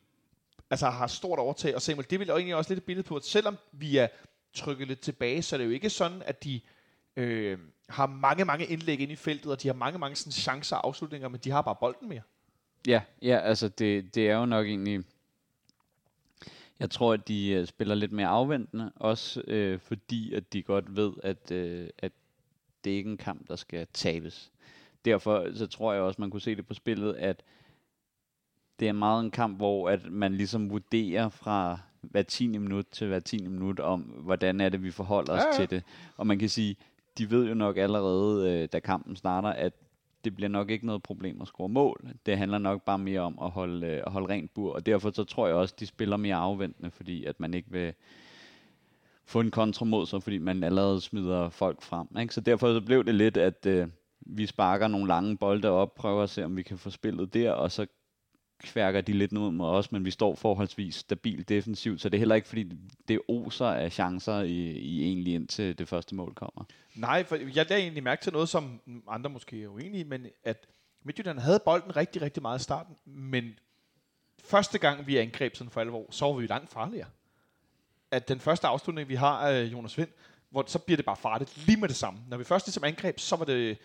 altså, har stort overtag. Og Samuel, det vil jo egentlig også lidt et billede på, at selvom vi er trykket lidt tilbage, så er det jo ikke sådan, at de øh, har mange, mange indlæg ind i feltet, og de har mange, mange sådan, chancer og afslutninger, men de har bare bolden mere. Ja, ja altså det, det er jo nok egentlig... Jeg tror, at de øh, spiller lidt mere afventende, også øh, fordi, at de godt ved, at, øh, at det er ikke en kamp, der skal tabes. Derfor så tror jeg også, man kunne se det på spillet, at det er meget en kamp, hvor at man ligesom vurderer fra hver 10. minut til hver 10. minut om, hvordan er det, vi forholder os Ja, ja. til det. Og man kan sige, de ved jo nok allerede, øh, da kampen starter, at det bliver nok ikke noget problem at score mål. Det handler nok bare mere om at holde, øh, at holde rent bur, og derfor så tror jeg også, de spiller mere afventende, fordi at man ikke vil få en kontra mod sig, fordi man allerede smider folk frem. Ikke? Så derfor så blev det lidt, at øh, vi sparker nogle lange bolde op, prøver at se, om vi kan få spillet der, og så kværker de lidt ned mod os, men vi står forholdsvis stabilt defensivt, så det er heller ikke, fordi det oser af chancer i, i egentlig indtil det første mål kommer. Nej, for jeg lagde egentlig mærke til noget, som andre måske er uenige i, men at Midtjylland havde bolden rigtig, rigtig meget i starten, men første gang vi angreb sådan for alvor, så var vi langt farligere. At den første afslutning, vi har af Jonas Vind, hvor så bliver det bare farligt lige med det samme. Når vi først ligesom angreb, så var det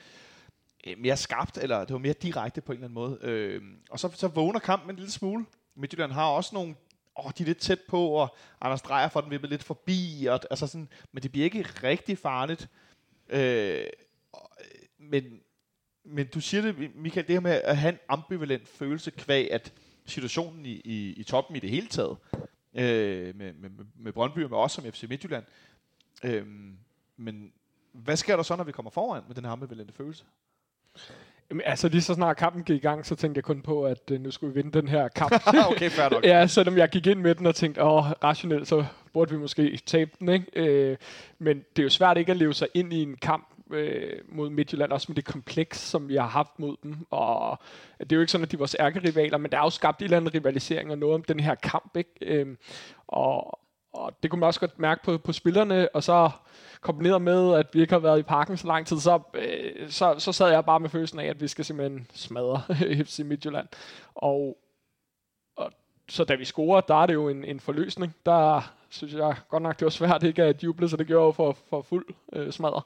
øh, mere skarpt, eller det var mere direkte på en eller anden måde. Øh, og så, så vågner kampen en lille smule. Midtjylland har også nogle åh, de er lidt tæt på, og Anders Dreyer får den vippet lidt forbi, og, altså sådan, men det bliver ikke rigtig farligt. Øh, og, øh, men, men du siger det, Michael, det her med at have en ambivalent følelse kvæg, at situationen i, i, i toppen i det hele taget, øh, med, med, med- Brøndby og med os som FC Midtjylland. Øh, men hvad sker der så, når vi kommer foran med den her ambivalente følelse? Jamen, altså lige så snart kampen gik i gang, så tænkte jeg kun på, at øh, nu skulle vi vinde den her kamp. *laughs* okay, fair nok. ja, selvom jeg gik ind med den og tænkte, åh, rationelt, så burde vi måske tabe den, ikke? Øh, men det er jo svært ikke at leve sig ind i en kamp øh, mod Midtjylland, også med det kompleks, som vi har haft mod dem. Og det er jo ikke sådan, at de er vores ærkerivaler, men der er jo skabt en eller anden rivalisering og noget om den her kamp, ikke? Øh, og, og det kunne man også godt mærke på, på spillerne, og så kombineret med, at vi ikke har været i parken så lang tid, så, øh, så, så sad jeg bare med følelsen af, at vi skal simpelthen smadre *laughs* FC Midtjylland. Og, og så da vi scorer, der er det jo en, en forløsning. Der synes jeg godt nok, det var svært ikke at juble, så det gjorde jeg jo for, for fuld øh, smadre.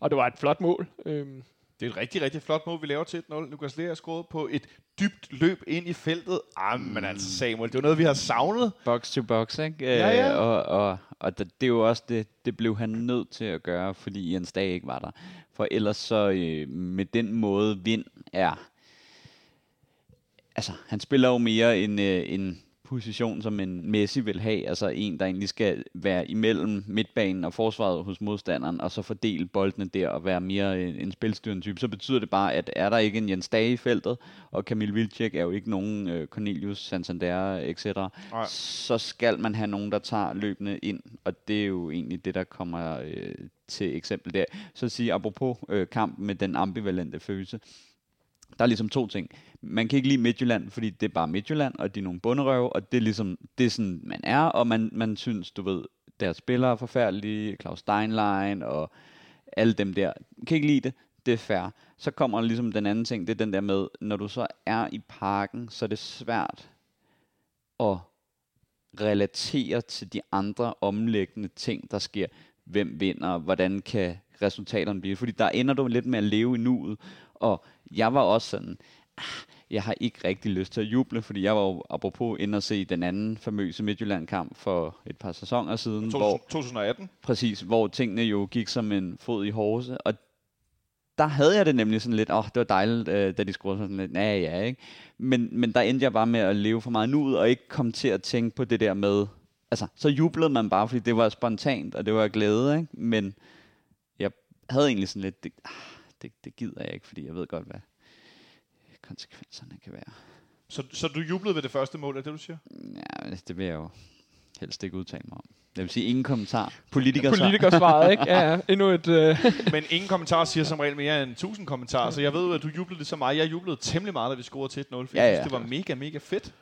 Og det var et flot mål. Øhm, Det er et rigtig, rigtig flot mål, vi laver til 1-0. Lukas Lea scoret på et dybt løb ind i feltet. Ah, men altså Samuel, det var noget, vi har savnet. Box to box, ikke? Ja, ja. Øh, og og, og det, det er jo også det, det blev han nødt til at gøre, fordi Jens Dag ikke var der. For ellers så øh, med den måde vind er, altså han spiller jo mere en, øh, en position, som en Messi vil have, altså en, der egentlig skal være imellem midtbanen og forsvaret hos modstanderen, og så fordele boldene der og være mere en, en spilstyrende type, så betyder det bare, at er der ikke en Jens Dage i feltet, og Kamil Vilcek er jo ikke nogen øh, Cornelius, Santander, etc., Nej. så skal man have nogen, der tager løbende ind, og det er jo egentlig det, der kommer øh, til eksempel der. Så at sige, apropos øh, kampen med den ambivalente følelse, der er ligesom to ting. Man kan ikke lide Midtjylland, fordi det er bare Midtjylland, og de er nogle bunderøve, og det er ligesom, det er sådan, man er, og man, man synes, du ved, deres spillere er forfærdelige, Claus Steinlein og alle dem der. Kan ikke lide det, det er fair. Så kommer ligesom den anden ting, det er den der med, når du så er i parken, så er det svært at relatere til de andre omlæggende ting, der sker. Hvem vinder, hvordan kan resultaterne blive? Fordi der ender du lidt med at leve i nuet, og jeg var også sådan, "Ah, jeg har ikke rigtig lyst til at juble, fordi jeg var jo apropos inde og se den anden famøse Midtjylland-kamp for et par sæsoner siden, hvor, 2018. præcis, hvor tingene jo gik som en fod i horse, og der havde jeg det nemlig sådan lidt, åh, oh, det var dejligt, øh, da de skruede sådan lidt, ja, ja, ikke? Men, men der endte jeg bare med at leve for meget nuet, og ikke komme til at tænke på det der med, altså, så jublede man bare, fordi det var spontant, og det var glæde, ikke? Men jeg havde egentlig sådan lidt, det, ah, det, det gider jeg ikke, fordi jeg ved godt, hvad konsekvenserne kan være. Så, så du jublede ved det første mål, er det, du siger? Ja, det vil jeg jo helst ikke udtale mig om. Det vil sige ingen kommentar. Politiker Politikersvaret, ikke? Ja, ja. Endnu et... Øh, *laughs* Men ingen kommentar siger som regel mere end 1000 kommentarer, så jeg ved at du jublede lige så meget. Jeg jublede temmelig meget, da vi scorede til 1-0, for Ja, jeg ja. synes, det var mega, mega fedt.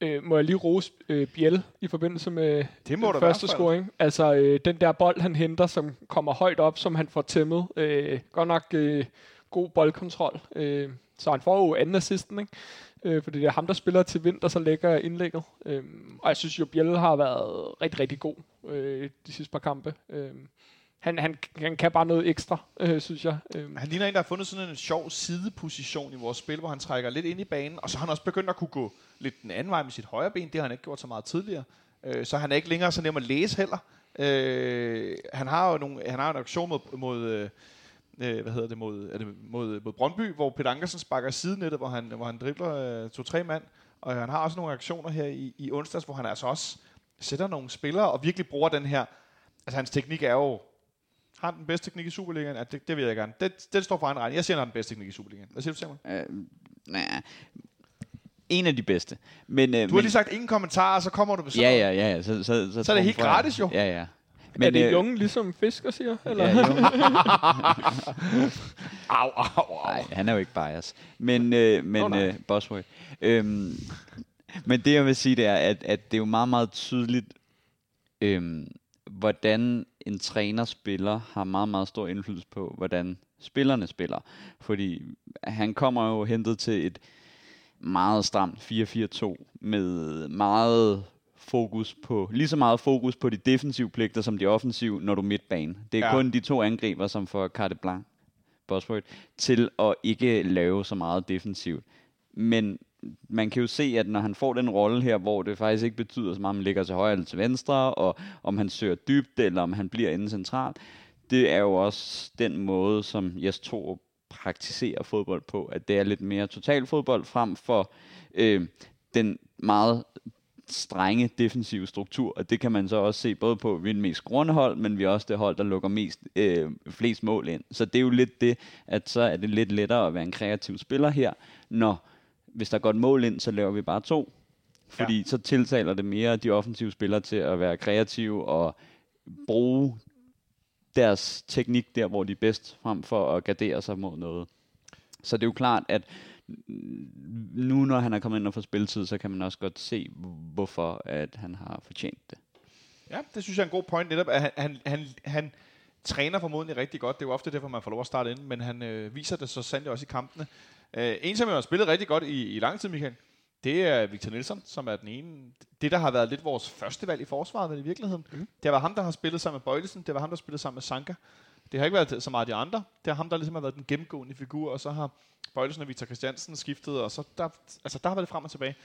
Øh, må jeg lige rose øh, Biel i forbindelse med Det må den der første scoring. Altså øh, den der bold, han henter, som kommer højt op, som han får tæmmet. Øh, godt nok øh, god boldkontrol. Øh, så han får jo anden assisten, ikke? Øh, fordi det er ham, der spiller til vind, og så lægger indlægget. Øh, og jeg synes jo, Biel har været rigtig, rigtig god øh, de sidste par kampe. Øh, han, han, han kan bare noget ekstra, øh, synes jeg. Øh, Han ligner en, der har fundet sådan en sjov sideposition i vores spil, hvor han trækker lidt ind i banen, og så har han også begyndt at kunne gå lidt den anden vej med sit højre ben. Det har han ikke gjort så meget tidligere. Øh, så han er ikke længere så nem at læse heller. Øh, han har jo nogle, han har en aktion mod, mod øh, øh hvad hedder det, mod, er det mod, mod Brøndby, hvor Peter Ankersen sparker sidenettet, hvor han, hvor han dribler øh, to-tre mand. Og han har også nogle aktioner her i, i onsdags, hvor han altså også sætter nogle spillere og virkelig bruger den her... Altså hans teknik er jo... Har han den bedste teknik i Superligaen? Ja, det, det ved jeg gerne. Det, det står for egen regning. Jeg siger, han har den bedste teknik i Superligaen. Hvad siger du, Samuel? Øh, nej, en af de bedste. Men, øh, Du har men, lige sagt ingen kommentarer, så kommer du med sådan Ja, ja, ja. Så, så, så, Så er det helt gratis, jo. Ja, ja. Men, er det øh, junge, ligesom fisker siger? Eller? Ja. *laughs* Au, au, au. Nej, han er jo ikke bias. Men, øh, men øh, Bosworth. Øhm, men det jeg vil sige, det er, at, at det er jo meget, meget tydeligt, øhm, hvordan en træner spiller, har meget, meget stor indflydelse på, hvordan spillerne spiller. Fordi han kommer jo hentet til et meget stramt 4-4-2 med meget fokus på, lige så meget fokus på de defensive pligter som de offensive, når du er midtbane. Det er Ja. kun de to angriber, som får carte blanc, Bosworth, til at ikke lave så meget defensivt. Men man kan jo se, at når han får den rolle her, hvor det faktisk ikke betyder så meget, om han ligger til højre eller til venstre, og om han søger dybt, eller om han bliver inde centralt, det er jo også den måde, som Jes Torup praktiserer fodbold på, at det er lidt mere total fodbold frem for øh, den meget strenge defensive struktur, og det kan man så også se både på, at vi er den mest grundhold, men vi er også det hold, der lukker mest, øh, flest mål ind. Så det er jo lidt det, at så er det lidt lettere at være en kreativ spiller her, når hvis der går et mål ind, så laver vi bare to. Fordi ja. så tiltaler det mere de offensive spillere til at være kreative og bruge deres teknik der, hvor de er bedst, frem for at gardere sig mod noget. Så det er jo klart, at nu når han er kommet ind og får spilletid, så kan man også godt se, hvorfor at han har fortjent det. Ja, det synes jeg er en god point netop, at han, han, han, han træner formodentlig rigtig godt. Det er jo ofte derfor, man får lov at starte ind, men han øh, viser det så sandt også i kampene. Øh, en, som jo har spillet rigtig godt i, i lang tid, Michael, det er Victor Nielsen, som er den ene. Det, der har været lidt vores første valg i forsvaret, vel i virkeligheden. Mm. Det var ham, der har spillet sammen med Bøjlesen. Det var ham, der har spillet sammen med Sanka. Det har ikke været så meget de andre. Det er ham, der ligesom har været den gennemgående figur, og så har Bøjlesen og Victor Christiansen skiftet, og så der, altså, der har været det frem og tilbage.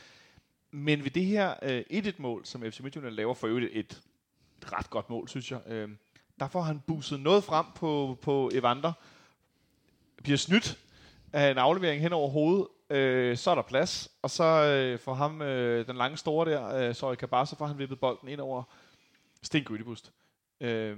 Men ved det her øh, 1-1-mål, som FC Midtjylland laver for øvrigt et, et ret godt mål, synes jeg, øh, der får han buset noget frem på, på Evander. Bliver snydt af en aflevering hen over hovedet. Øh, så er der plads, og så øh, får ham, øh, den lange store der, øh, Sorry Kabar, så får han vippet bolden ind over Sten Gødebust. Øh,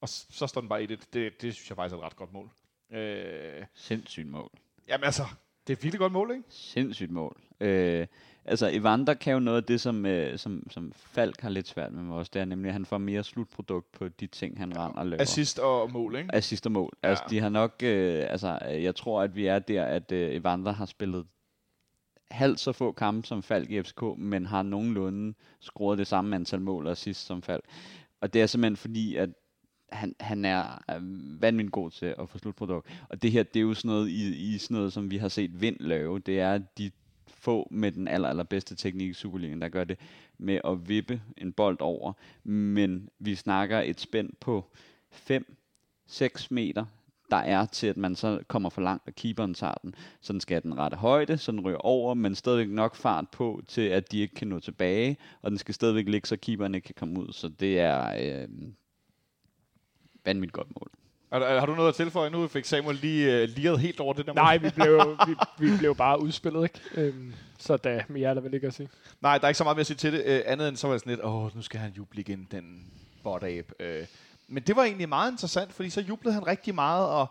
og så står den bare i det. det. Det synes jeg faktisk er et ret godt mål. Øh, Sindssygt mål. jamen altså, det er et virkelig godt mål, ikke? Sindssygt mål. Øh, altså, Evander kan jo noget af det, som, øh, som, som Falk har lidt svært med også. Det er nemlig, at han får mere slutprodukt på de ting, han render og laver. Assist og mål, ikke? assist og mål. Ja. Altså, de har nok, øh, altså, jeg tror, at vi er der, at øh, Evander har spillet halvt så få kampe som Falk i FCK, men har nogenlunde scoret det samme antal mål og assist som Falk. Og det er simpelthen fordi, at han, han er er vanvittigt god til at få slutprodukt. Og det her, det er jo sådan noget, i, i sådan noget, som vi har set Vind lave. Det er de få med den aller, allerbedste teknik i Superligaen, der gør det med at vippe en bold over. Men vi snakker et spænd på 5-6 meter, der er til, at man så kommer for langt, og keeperen tager den. Så den skal have den rette højde, så den ryger over, men stadigvæk nok fart på, til at de ikke kan nå tilbage, og den skal stadigvæk ligge, så keeperen ikke kan komme ud. Så det er øh, vanvittigt godt mål. Har, har du noget at tilføje? Nu fik Samuel lige uh, liret helt over det der. Nej, vi blev, *laughs* vi, vi blev bare udspillet, ikke? Øhm, så da mere er der vel ikke at sige. Nej, der er ikke så meget mere at sige til det, øh, andet end så var det sådan lidt, åh, nu skal han juble igen, den bot øh. Men det var egentlig meget interessant, fordi så jublede han rigtig meget, og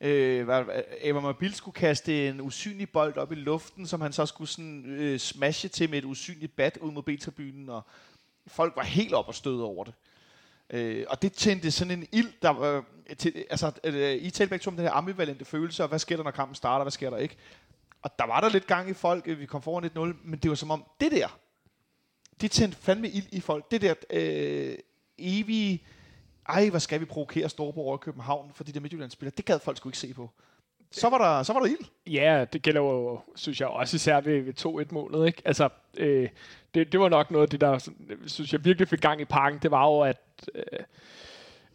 øh, hvad- Eva Mobil skulle kaste en usynlig bold op i luften, som han så skulle sådan, øh, smashe til med et usynligt bat ud mod B-tribunen, og folk var helt op og støde over det. Øh, og det tændte sådan en ild, der øh, til, altså, øh, I talte begge om den her ambivalente følelse, og hvad sker der, når kampen starter, hvad sker der ikke? Og der var der lidt gang i folk, øh, vi kom foran 1-0, men det var som om, det der, det tændte fandme ild i folk. Det der øh, evige, ej, hvad skal vi provokere Storborg og København for de der Midtjyllandsspillere, det gad folk sgu ikke se på. Så var der, så var der ild. Ja, det gælder jo, synes jeg, også især ved, ved 2-1-målet. Ikke? Altså, øh, det, det var nok noget af det, der synes jeg virkelig fik gang i parken. Det var jo, at, øh,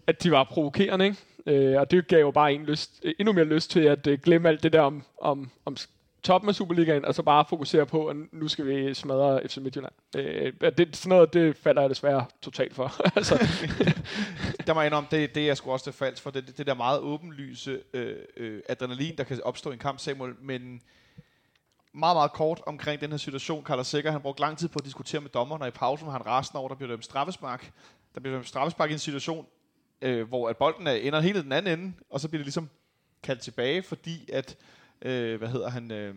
at de var provokerende. Ikke? Øh, og det gav jo bare en lyst, endnu mere lyst til at øh, glemme alt det der om, om, om toppen af Superligaen, og så bare fokusere på, at nu skal vi smadre FC Midtjylland. Øh, det, sådan noget, det falder jeg desværre totalt for. *laughs* altså. der må jeg indrømme, det, det er sgu også det falsk for. Det, det der meget åbenlyse øh, øh, adrenalin, der kan opstå i en kamp, Samuel, men meget, meget kort omkring den her situation. Carlos Sikker, han brugte lang tid på at diskutere med dommerne, og i pausen var han rasende over, der blev dømt straffespark. Der blev dømt straffespark i en situation, øh, hvor at bolden er, ender helt i den anden ende, og så bliver det ligesom kaldt tilbage, fordi at øh, hvad hedder han, øh,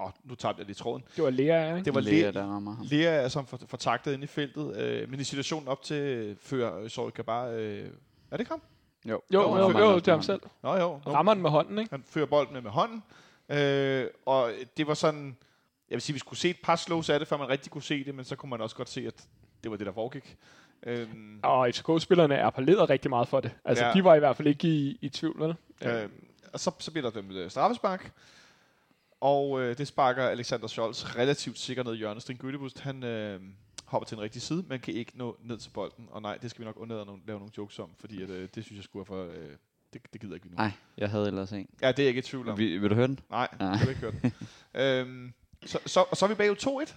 åh, nu tabte jeg lige tråden. Det var Lea, ikke? Det var Lea, Lea, der rammer ham. Lea som for, fortagtet ind i feltet, øh, men i situationen op til øh, før Sorry kan bare, øh, er det ikke ham? Jo, Jo, Jo, jo, han jo, det er ham selv. Nå jo, no. Rammer den med hånden, ikke? han fører bolden med med hånden, øh, og det var sådan, jeg vil sige, vi skulle se et par slows af det, før man rigtig kunne se det, men så kunne man også godt se, at det var det, der foregik. Øhm, Og FCK-spillerne er appelleret rigtig meget for det. Altså, Ja. de var i hvert fald ikke i, i tvivl, vel? Øh, og så, så bliver der dømt øh, straffespark. Og øh, det sparker Alexander Scholz relativt sikkert ned i hjørnet. Sten Gyttebust, han øh, hopper til en rigtig side, men kan ikke nå ned til bolden. Og nej, det skal vi nok undlade at no- lave nogle jokes om, fordi at, øh, det synes jeg skulle for... Øh, det, det gider ikke vi nu. Nej, jeg havde ellers en. Ja, det er jeg ikke i tvivl om. Vi, vil du høre den? Nej, Nej. det har vi ikke hørt. *laughs* øhm, så, så, og så er vi bagud 2-1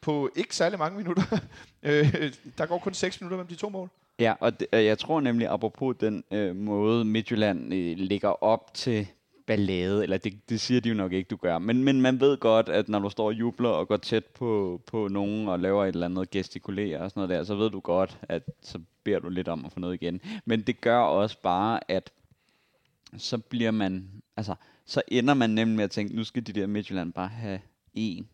på ikke særlig mange minutter. *laughs* øh, der går kun 6 minutter mellem de to mål. Ja, og det, jeg tror nemlig, apropos den øh, måde, Midtjylland øh, ligger op til ballade, eller det, det siger de jo nok ikke, du gør, men, men man ved godt, at når du står og jubler og går tæt på, på nogen og laver et eller andet gestikulerer og sådan noget der, så ved du godt, at så beder du lidt om at få noget igen. Men det gør også bare, at så bliver man, altså, så ender man nemlig med at tænke, nu skal de der Midtjylland bare have en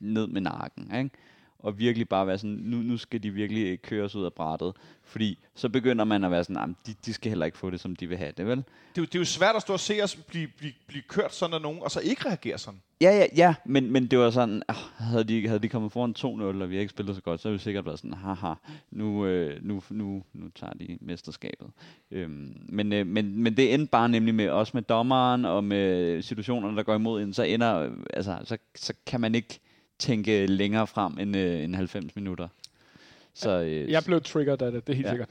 ned med nakken, ikke? Og virkelig bare være sådan, nu, nu skal de virkelig øh, køres ud af brættet. Fordi så begynder man at være sådan, "Jamen, de, de skal heller ikke få det, som de vil have det, vel? Det er, jo, det er jo svært at stå og se os blive, blive, blive kørt sådan af nogen, og så ikke reagere sådan. Ja, ja, ja, men, men det var sådan, ah, havde, de, havde de kommet foran 2-0, og vi ikke spillet så godt, så ville det sikkert været sådan, haha, nu, øh, nu, nu, nu tager de mesterskabet. Øhm, men, øh, men, men det endte bare nemlig med, også med dommeren og med situationerne, der går imod en, så ender, øh, altså, så, så kan man ikke tænke længere frem end, øh, end 90 minutter. Så, øh, Jeg blev triggered af det, det er helt Ja. sikkert.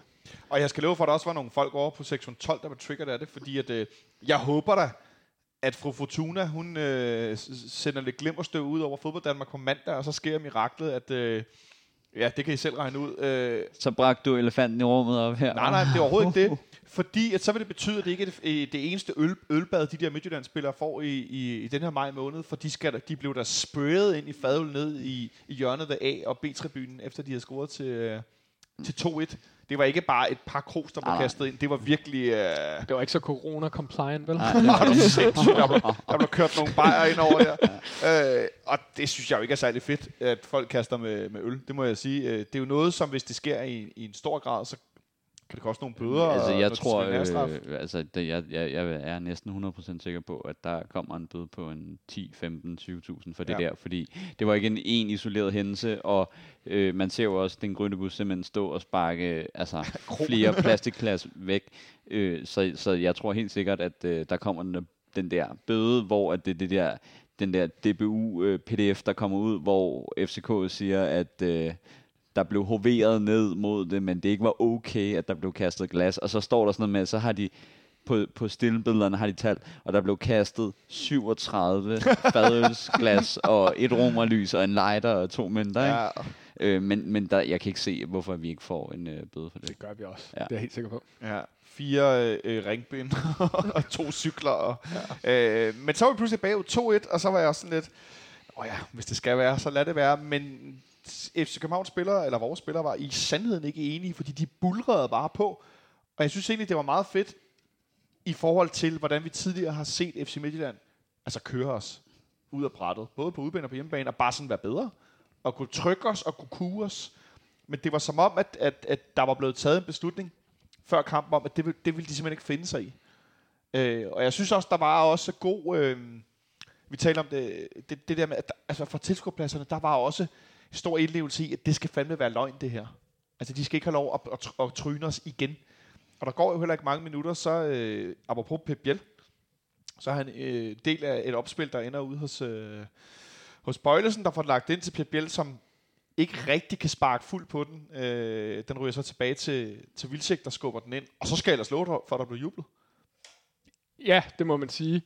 Og jeg skal love for, at der også var nogle folk over på sektion 12, der var triggeret af det, fordi at, øh, jeg håber da, at fru Fortuna, hun øh, sender lidt glimmerstøv ud over fodbold Danmark på mandag, og så sker miraklet, at øh, ja, det kan I selv regne ud. Øh, så bragte du elefanten i rummet op her. nej, nej, det er overhovedet ikke *laughs* det. Fordi at så vil det betyde, at det ikke er det, øh, det eneste øl, ølbad, de der Midtjylland-spillere får i, i, i den her maj måned, for de, skal, de blev der sprayet ind i fadøl ned i, i hjørnet ved A- og B-tribunen, efter de havde scoret til, øh, til 2-1. Det var ikke bare et par kros, der blev kastet ind. Det var virkelig... Øh, Det var ikke så corona-compliant, vel? Nej, er *laughs* du sindssyg? Der blev, der blev kørt nogle bajer ind over der. Øh, og det synes jeg jo ikke er særlig fedt, at folk kaster med, med øl. Det må jeg sige. Øh, det er jo noget, som hvis det sker i, i en stor grad, så kan det koste nogle bøder. Altså, jeg tror, øh, altså, det, jeg, jeg, jeg er næsten 100% sikker på, at der kommer en bøde på en 10, 15, 20.000 for det Ja. der, fordi det var ikke en, en isoleret hændelse, og øh, man ser jo også den grønnebus simpelthen stå og sparke altså, *laughs* flere plastikglas væk, øh, så, så jeg tror helt sikkert, at øh, der kommer den, den der bøde, hvor at det, det der den der DBU-PDF, der kommer ud, hvor FCK siger, at øh, der blev hoveret ned mod det, men det ikke var okay, at der blev kastet glas. Og så står der sådan noget med, så har de på, på stillebillederne har de talt, og der blev kastet 37 *laughs* fadølsglas og et romerlys og en lighter og to mønter. Ikke? Ja, Øh, men men der, jeg kan ikke se, hvorfor vi ikke får en øh, bøde for det. Det gør vi også. Ja. Ja. Det er jeg helt sikker på. ja. Fire øh, ringbind *laughs* og to cykler. Og, ja. øh, men så var vi pludselig bagud 2-1, og så var jeg også sådan lidt, åh ja, hvis det skal være, så lad det være. Men FC Københavns spillere, eller vores spillere, var i sandheden ikke enige, fordi de bulrede bare på. Og jeg synes egentlig, det var meget fedt i forhold til, hvordan vi tidligere har set FC Midtjylland altså køre os ud af brættet. Både på udbane og på hjemmebane, og bare sådan være bedre. Og kunne trykke os og kunne kue os. Men det var som om, at, at, at der var blevet taget en beslutning før kampen om, at det, vil- det ville de simpelthen ikke finde sig i. Øh, og jeg synes også, der var også god... Øh, vi taler om det, det, det der med, at der, altså fra tilskuerpladserne, der var også stor indlevelse i, at det skal fandme være løgn, det her. Altså, de skal ikke have lov at, at, at, tryne os igen. Og der går jo heller ikke mange minutter, så øh, apropos Pep Biel, så er han øh, del af et opspil, der ender ude hos, øh, hos Bøjlesen, der får lagt ind til Pep Biel, som ikke rigtig kan sparke fuld på den. Øh, den ryger så tilbage til, til Vilcek, der skubber den ind. Og så skal jeg ellers love dig for, at der bliver jublet. Ja, det må man sige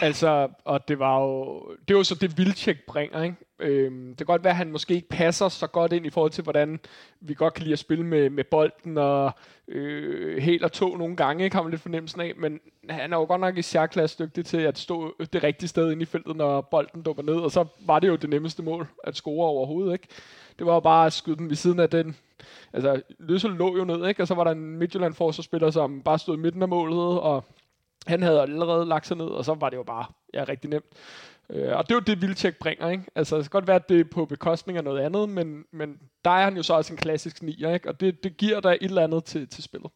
altså, og det var jo, det var så det Vilcek bringer, ikke? Øhm, det kan godt være, at han måske ikke passer så godt ind i forhold til, hvordan vi godt kan lide at spille med, med bolden og øh, helt og to nogle gange, ikke? har man lidt fornemmelsen af, men han er jo godt nok i særklasse dygtig til at stå det rigtige sted inde i feltet, når bolden dukker ned, og så var det jo det nemmeste mål at score overhovedet, ikke? Det var jo bare at skyde den ved siden af den, altså Løssel lå jo ned, ikke? Og så var der en Midtjylland forsvarsspiller, som bare stod i midten af målet, og han havde allerede lagt sig ned, og så var det jo bare ja, rigtig nemt. Øh, og det er jo det, Vilcek bringer, ikke? Altså, det kan godt være, at det er på bekostning af noget andet, men, men der er han jo så også en klassisk nier, ikke? Og det, det giver der et eller andet til, til spillet.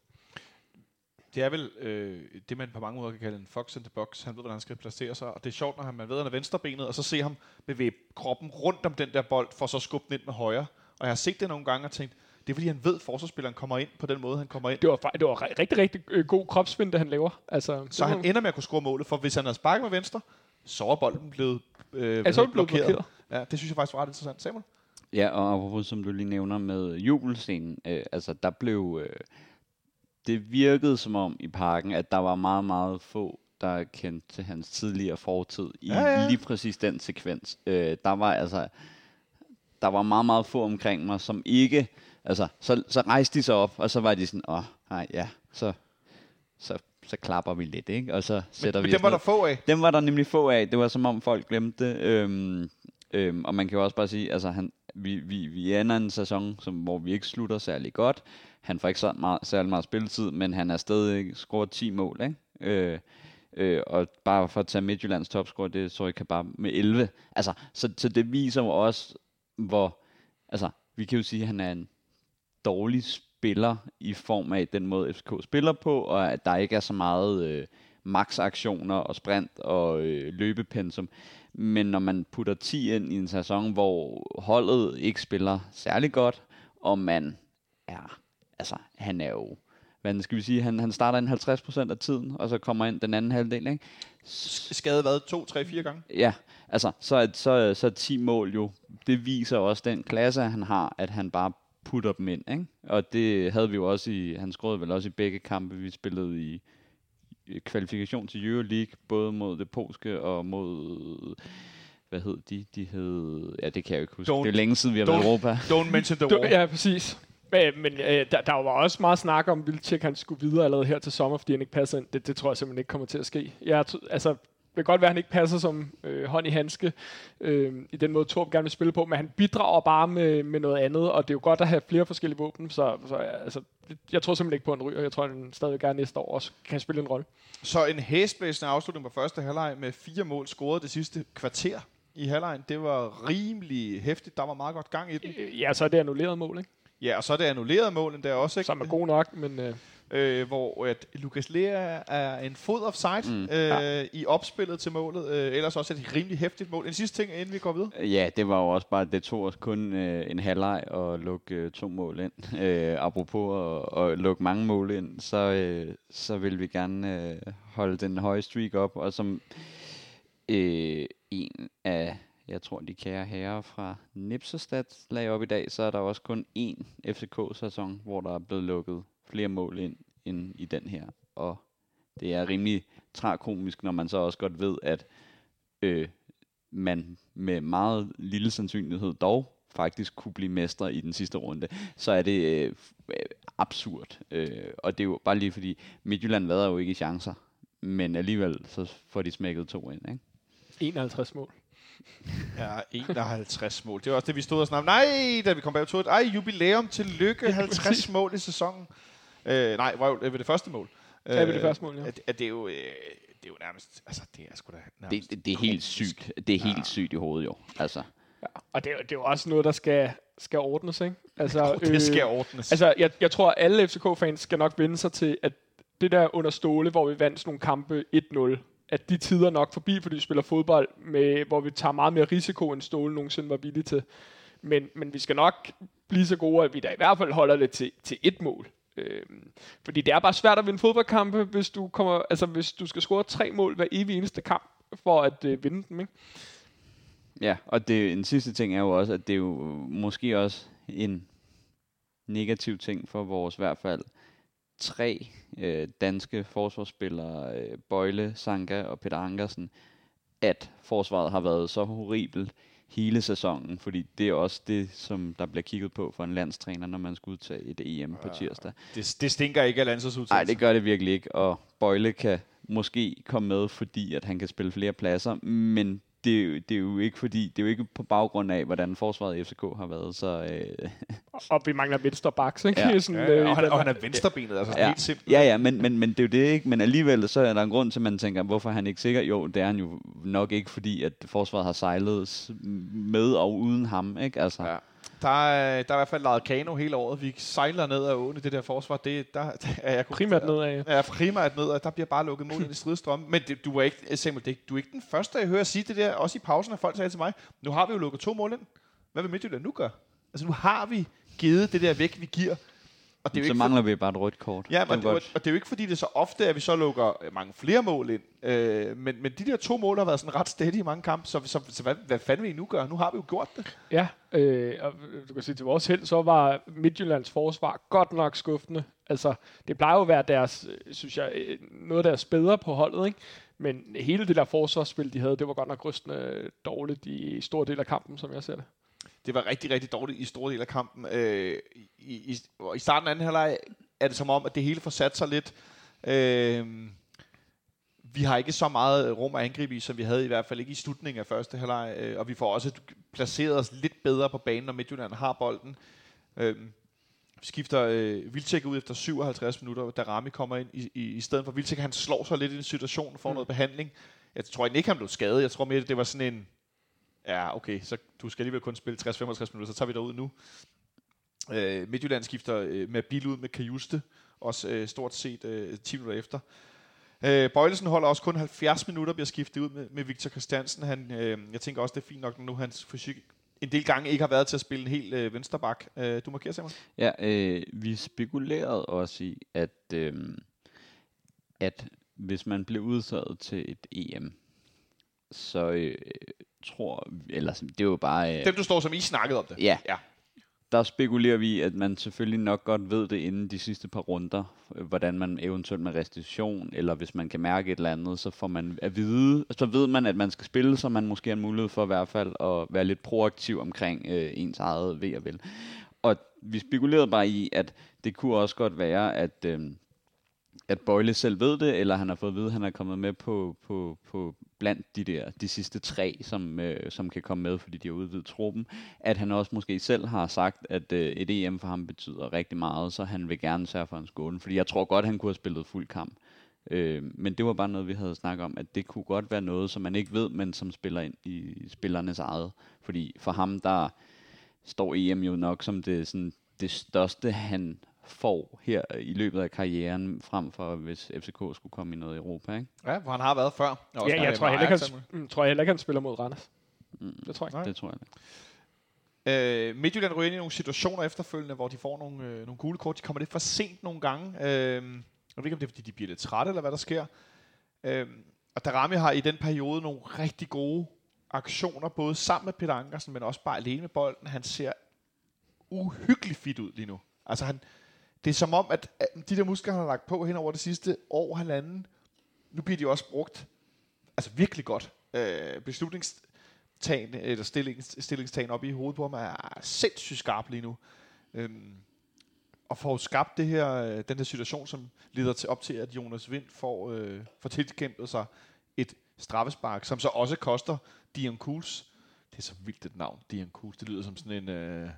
Det er vel øh, det, man på mange måder kan kalde en fox in the box. Han ved, hvordan han skal placere sig, og det er sjovt, når man ved, at han er venstrebenet, og så ser ham bevæge kroppen rundt om den der bold, for så at skubbe den ind med højre. Og jeg har set det nogle gange og tænkt, det er fordi, han ved, at forsvarsspilleren kommer ind på den måde, han kommer ind. Det var, det var ri- rigtig, rigtig øh, god kropsvind, det han laver. Altså, Så han ender med at kunne score målet, for hvis han havde sparket med venstre, så var bolden blevet, øh, Ja, så det blevet blokeret. Ja, det synes jeg faktisk var ret interessant. Samuel? Ja, og apropos, som du lige nævner med jubelscenen, øh, altså der blev, øh, det virkede som om i parken, at der var meget, meget få, der kendte til hans tidligere fortid i ja. ja. lige præcis den sekvens. Øh, der var altså, der var meget, meget få omkring mig, som ikke, altså, så, så rejste de sig op, og så var de sådan, åh, oh, nej, ja, så, så, så klapper vi lidt, ikke? Og så sætter Men vi dem os var der få af. Dem var der nemlig få af. Det var som om folk glemte det. Øhm, øhm, og man kan jo også bare sige, altså han, vi, vi, vi ender en sæson, som, hvor vi ikke slutter særlig godt. Han får ikke så meget, særlig meget spilletid, men han er stadig scoret 10 mål, ikke? Øh, øh, og bare for at tage Midtjyllands topscore, det så jeg kan bare med 11. Altså, så, så det viser jo også, hvor, altså, vi kan jo sige, at han er en dårlig spiller i form af den måde, FCK spiller på, og at der ikke er så meget øh, max-aktioner og sprint og øh, løbepensum. Men når man putter 10 ind i en sæson, hvor holdet ikke spiller særlig godt, og man er, altså han er jo, hvad skal vi sige, han, han starter en 50% af tiden, og så kommer ind den anden halvdel, ikke? Skade hvad? To, tre, fire gange? Ja, altså, så er, så, så er 10 mål jo, det viser også den klasse, han har, at han bare putter dem ind, ikke? Og det havde vi jo også i, han scorede vel også i begge kampe, vi spillede i, i kvalifikation til Euroleague, både mod det polske og mod, hvad hed de? De hed, ja det kan jeg jo ikke huske, Don't- det er længe siden vi har været i Europa. Don't mention the war. ja, præcis. Men, men øh, der, der var også meget snak om, at Vilcek han skulle videre allerede her til sommer, fordi han ikke passer ind. Det, det tror jeg simpelthen ikke kommer til at ske. Jeg, altså, det kan godt være, at han ikke passer som øh, hånd i handske øh, i den måde, Torb gerne vil spille på, men han bidrager bare med, med noget andet, og det er jo godt at have flere forskellige våben, så, så altså, jeg tror simpelthen ikke på, at han ryger. Jeg tror, han stadig gerne næste år også kan spille en rolle. Så en hæsblæsende afslutning på første halvleg med fire mål scoret det sidste kvarter i halvlejen. Det var rimelig hæftigt. Der var meget godt gang i den. Øh, Ja, så er det annulleret mål, ikke? Ja, og så er det annulleret mål endda også, ikke? som er god nok, men øh, øh, hvor at Lukas Lea er en fod offside Mm. øh, ja. i opspillet til målet. Øh, ellers også et rimelig hæftigt mål. En sidste ting, inden vi går videre. Ja, det var jo også bare, det tog os kun øh, en halvleg at lukke øh, to mål ind. *laughs* Øh, apropos at, at lukke mange mål ind, så, øh, så vil vi gerne øh, holde den høje streak op. Og som øh, en af, jeg tror, de kære herrer fra Nipserstad lagde op i dag, så er der også kun én FCK-sæson, hvor der er blevet lukket flere mål ind end i den her. Og det er rimelig trakomisk, når man så også godt ved, at øh, man med meget lille sandsynlighed dog faktisk kunne blive mestre i den sidste runde, så er det øh, øh, absurd. Øh, og det er jo bare lige fordi, Midtjylland vader jo ikke i chancer, men alligevel så får de smækket to ind. Ikke? 51 mål. *laughs* Ja, 51 mål. Det var også det, vi stod og snakkede. Nej, da vi kom bag 2 Ej, jubilæum til lykke. 50 præcis. mål i sæsonen. Øh, nej, røv, det var det første mål. Ja, ved det første mål, ja. At, at det, er jo, øh, det er jo nærmest... Altså, det er sgu da nærmest... Det, det, det er helt sygt. Det er helt Ja. sygt i hovedet jo. Altså, Ja. Og det, er jo- det er jo også noget, der skal, skal ordnes, ikke? Altså, Oh, det skal ordnes. Altså, jeg, jeg tror, at alle FCK-fans skal nok vende sig til, at det der under Ståle, hvor vi vandt sådan nogle kampe 1-0, at de tider er nok forbi, fordi vi spiller fodbold, med, hvor vi tager meget mere risiko, end Ståle nogensinde var villig til. Men, men vi skal nok blive så gode, at vi da i hvert fald holder det til, til et mål. Øh, fordi det er bare svært at vinde fodboldkampe, hvis du, kommer, altså, hvis du skal score tre mål hver evig eneste kamp, for at øh, vinde dem. Ikke? Ja, og det, en sidste ting er jo også, at det er jo måske også en negativ ting for vores i hvert fald tre øh, danske forsvarsspillere, øh, Bøjle, Sanka og Peter Ankersen, at forsvaret har været så horribelt hele sæsonen, fordi det er også det, som der bliver kigget på for en landstræner, når man skal udtage et EM på tirsdag. Det, det stinker ikke af landsholdsudtalelse. Nej, det gør det virkelig ikke, og Bøjle kan måske komme med, fordi at han kan spille flere pladser, men det, er jo- det er jo ikke fordi, det er jo ikke på baggrund af, hvordan forsvaret i FCK har været, så øh, Og vi mangler venstre baks, ikke? Ja. *laughs* Sådan, Ja, ja, øh, og, han, og han er venstrebenet, altså ja, helt simpelt. ja, ja, men, men, men det er jo det ikke, men alligevel så er der en grund til, at man tænker, hvorfor er han ikke sikker? Jo, det er han jo nok ikke, fordi at forsvaret har sejlet med og uden ham, ikke? Altså, Ja. Der er, der er i hvert fald lavet kano hele året. Vi sejler ned ad åen i det der forsvar. Det, der, der er jeg Primært nedad. Ja, primært ned, og der bliver bare lukket ind i stridstrømme. Men det, du er ikke, Samuel, det, du er ikke den første, jeg hører sige det der, også i pausen, at folk sagde til mig, nu har vi jo lukket to mål ind. Hvad vil Midtjylland nu gøre? Altså, nu har vi givet det der væk, vi giver. Og det er jo så ikke mangler vi bare et rødt kort. Ja, Det men, jo og, og det er jo ikke fordi, det er så ofte, at vi så lukker mange flere mål ind. Øh, men, men de der to mål har været sådan ret steady i mange kampe, så, så, så hvad, hvad fanden vil I nu gøre? Nu har vi jo gjort det. Ja, øh, og du kan sige til vores held, så var Midtjyllands forsvar godt nok skuffende. Altså, det plejer jo at være deres, synes jeg, øh, noget af deres bedre på holdet, ikke? Men hele det der forsvarsspil, de havde, det var godt nok rystende dårligt i stor del af kampen, som jeg ser det. Det var rigtig, rigtig dårligt i store del af kampen. Øh, i, i, I starten af anden halvleg er det som om, at det hele får sat sig lidt. Øh, vi har ikke så meget rum at angribe i, som vi havde i hvert fald ikke i slutningen af første halvleg. Øh, og vi får også placeret os lidt bedre på banen, når Midtjylland har bolden. Øh, vi skifter øh, Vilcek ud efter 57 minutter, da Rami kommer ind i, i, i stedet for Vilcek. Han slår sig lidt i en situation, får mm. noget behandling. Jeg tror egentlig ikke, han blev skadet. Jeg tror mere, det var sådan en... Ja, okay, så du skal alligevel kun spille 60-65 minutter, så tager vi dig ud nu. Øh, Midtjylland skifter øh, med bil ud med Kajuste, også øh, stort set øh, 10 minutter efter. Øh, Bøjlesen holder også kun 70 minutter, bliver skiftet ud med, med Victor Christiansen. Han, øh, jeg tænker også, det er fint nok, når nu hans fysik en del gange ikke har været til at spille en helt øh, vensterbak. Øh, du markerer, Simon? Ja, øh, vi spekulerede også i, at, øh, at hvis man blev udtaget til et EM, så øh, tror eller det er jo bare... Øh, Dem, du står som I snakkede om det. Ja. ja. der spekulerer vi, at man selvfølgelig nok godt ved det inden de sidste par runder, øh, hvordan man eventuelt med restitution, eller hvis man kan mærke et eller andet, så får man at vide, så ved man, at man skal spille, så man måske har en mulighed for i hvert fald at være lidt proaktiv omkring øh, ens eget ved og vel. Og vi spekulerede bare i, at det kunne også godt være, at, øh, at Bøjle selv ved det, eller han har fået at vide, at han er kommet med på, på, på blandt de der de sidste tre, som, øh, som kan komme med, fordi de har udvidet truppen, at han også måske selv har sagt, at øh, et EM for ham betyder rigtig meget, så han vil gerne sørge for en skåne, fordi jeg tror godt, han kunne have spillet fuld kamp. Øh, men det var bare noget, vi havde snakket om, at det kunne godt være noget, som man ikke ved, men som spiller ind i spillernes eget. Fordi for ham, der står EM jo nok som det, sådan, det største, han får her i løbet af karrieren, frem for hvis FCK skulle komme i noget i Europa, ikke? Ja, hvor han har været før. Og også Ja, jeg tror heller, ikke, han, mm, tror jeg heller ikke, han spiller mod Randers. Mm. Det tror jeg ikke. Nej. Det tror jeg ikke. Øh, Midtjylland ryger ind i nogle situationer efterfølgende, hvor de får nogle, øh, nogle gule kort. De kommer lidt for sent nogle gange. Øh, jeg ved ikke, om det er, fordi de bliver lidt trætte, eller hvad der sker. Øh, og Darami har i den periode nogle rigtig gode aktioner, både sammen med Peter Ankersen, men også bare alene med bolden. Han ser uhyggeligt fit ud lige nu. Altså han, det er som om, at de der muskler, han har lagt på hen over det sidste år, halvanden, nu bliver de også brugt altså virkelig godt. Øh, beslutningstagen, eller stillings, stillingstagen op i hovedet på ham er sindssygt skarp lige nu. Øhm, og får skabt det her, øh, den her situation, som leder til op til, at Jonas Vind får, øh, får tilkæmpet sig et straffespark, som så også koster Dion Kools. Det er så vildt et navn, Dion Kools. Det lyder som sådan en, øh,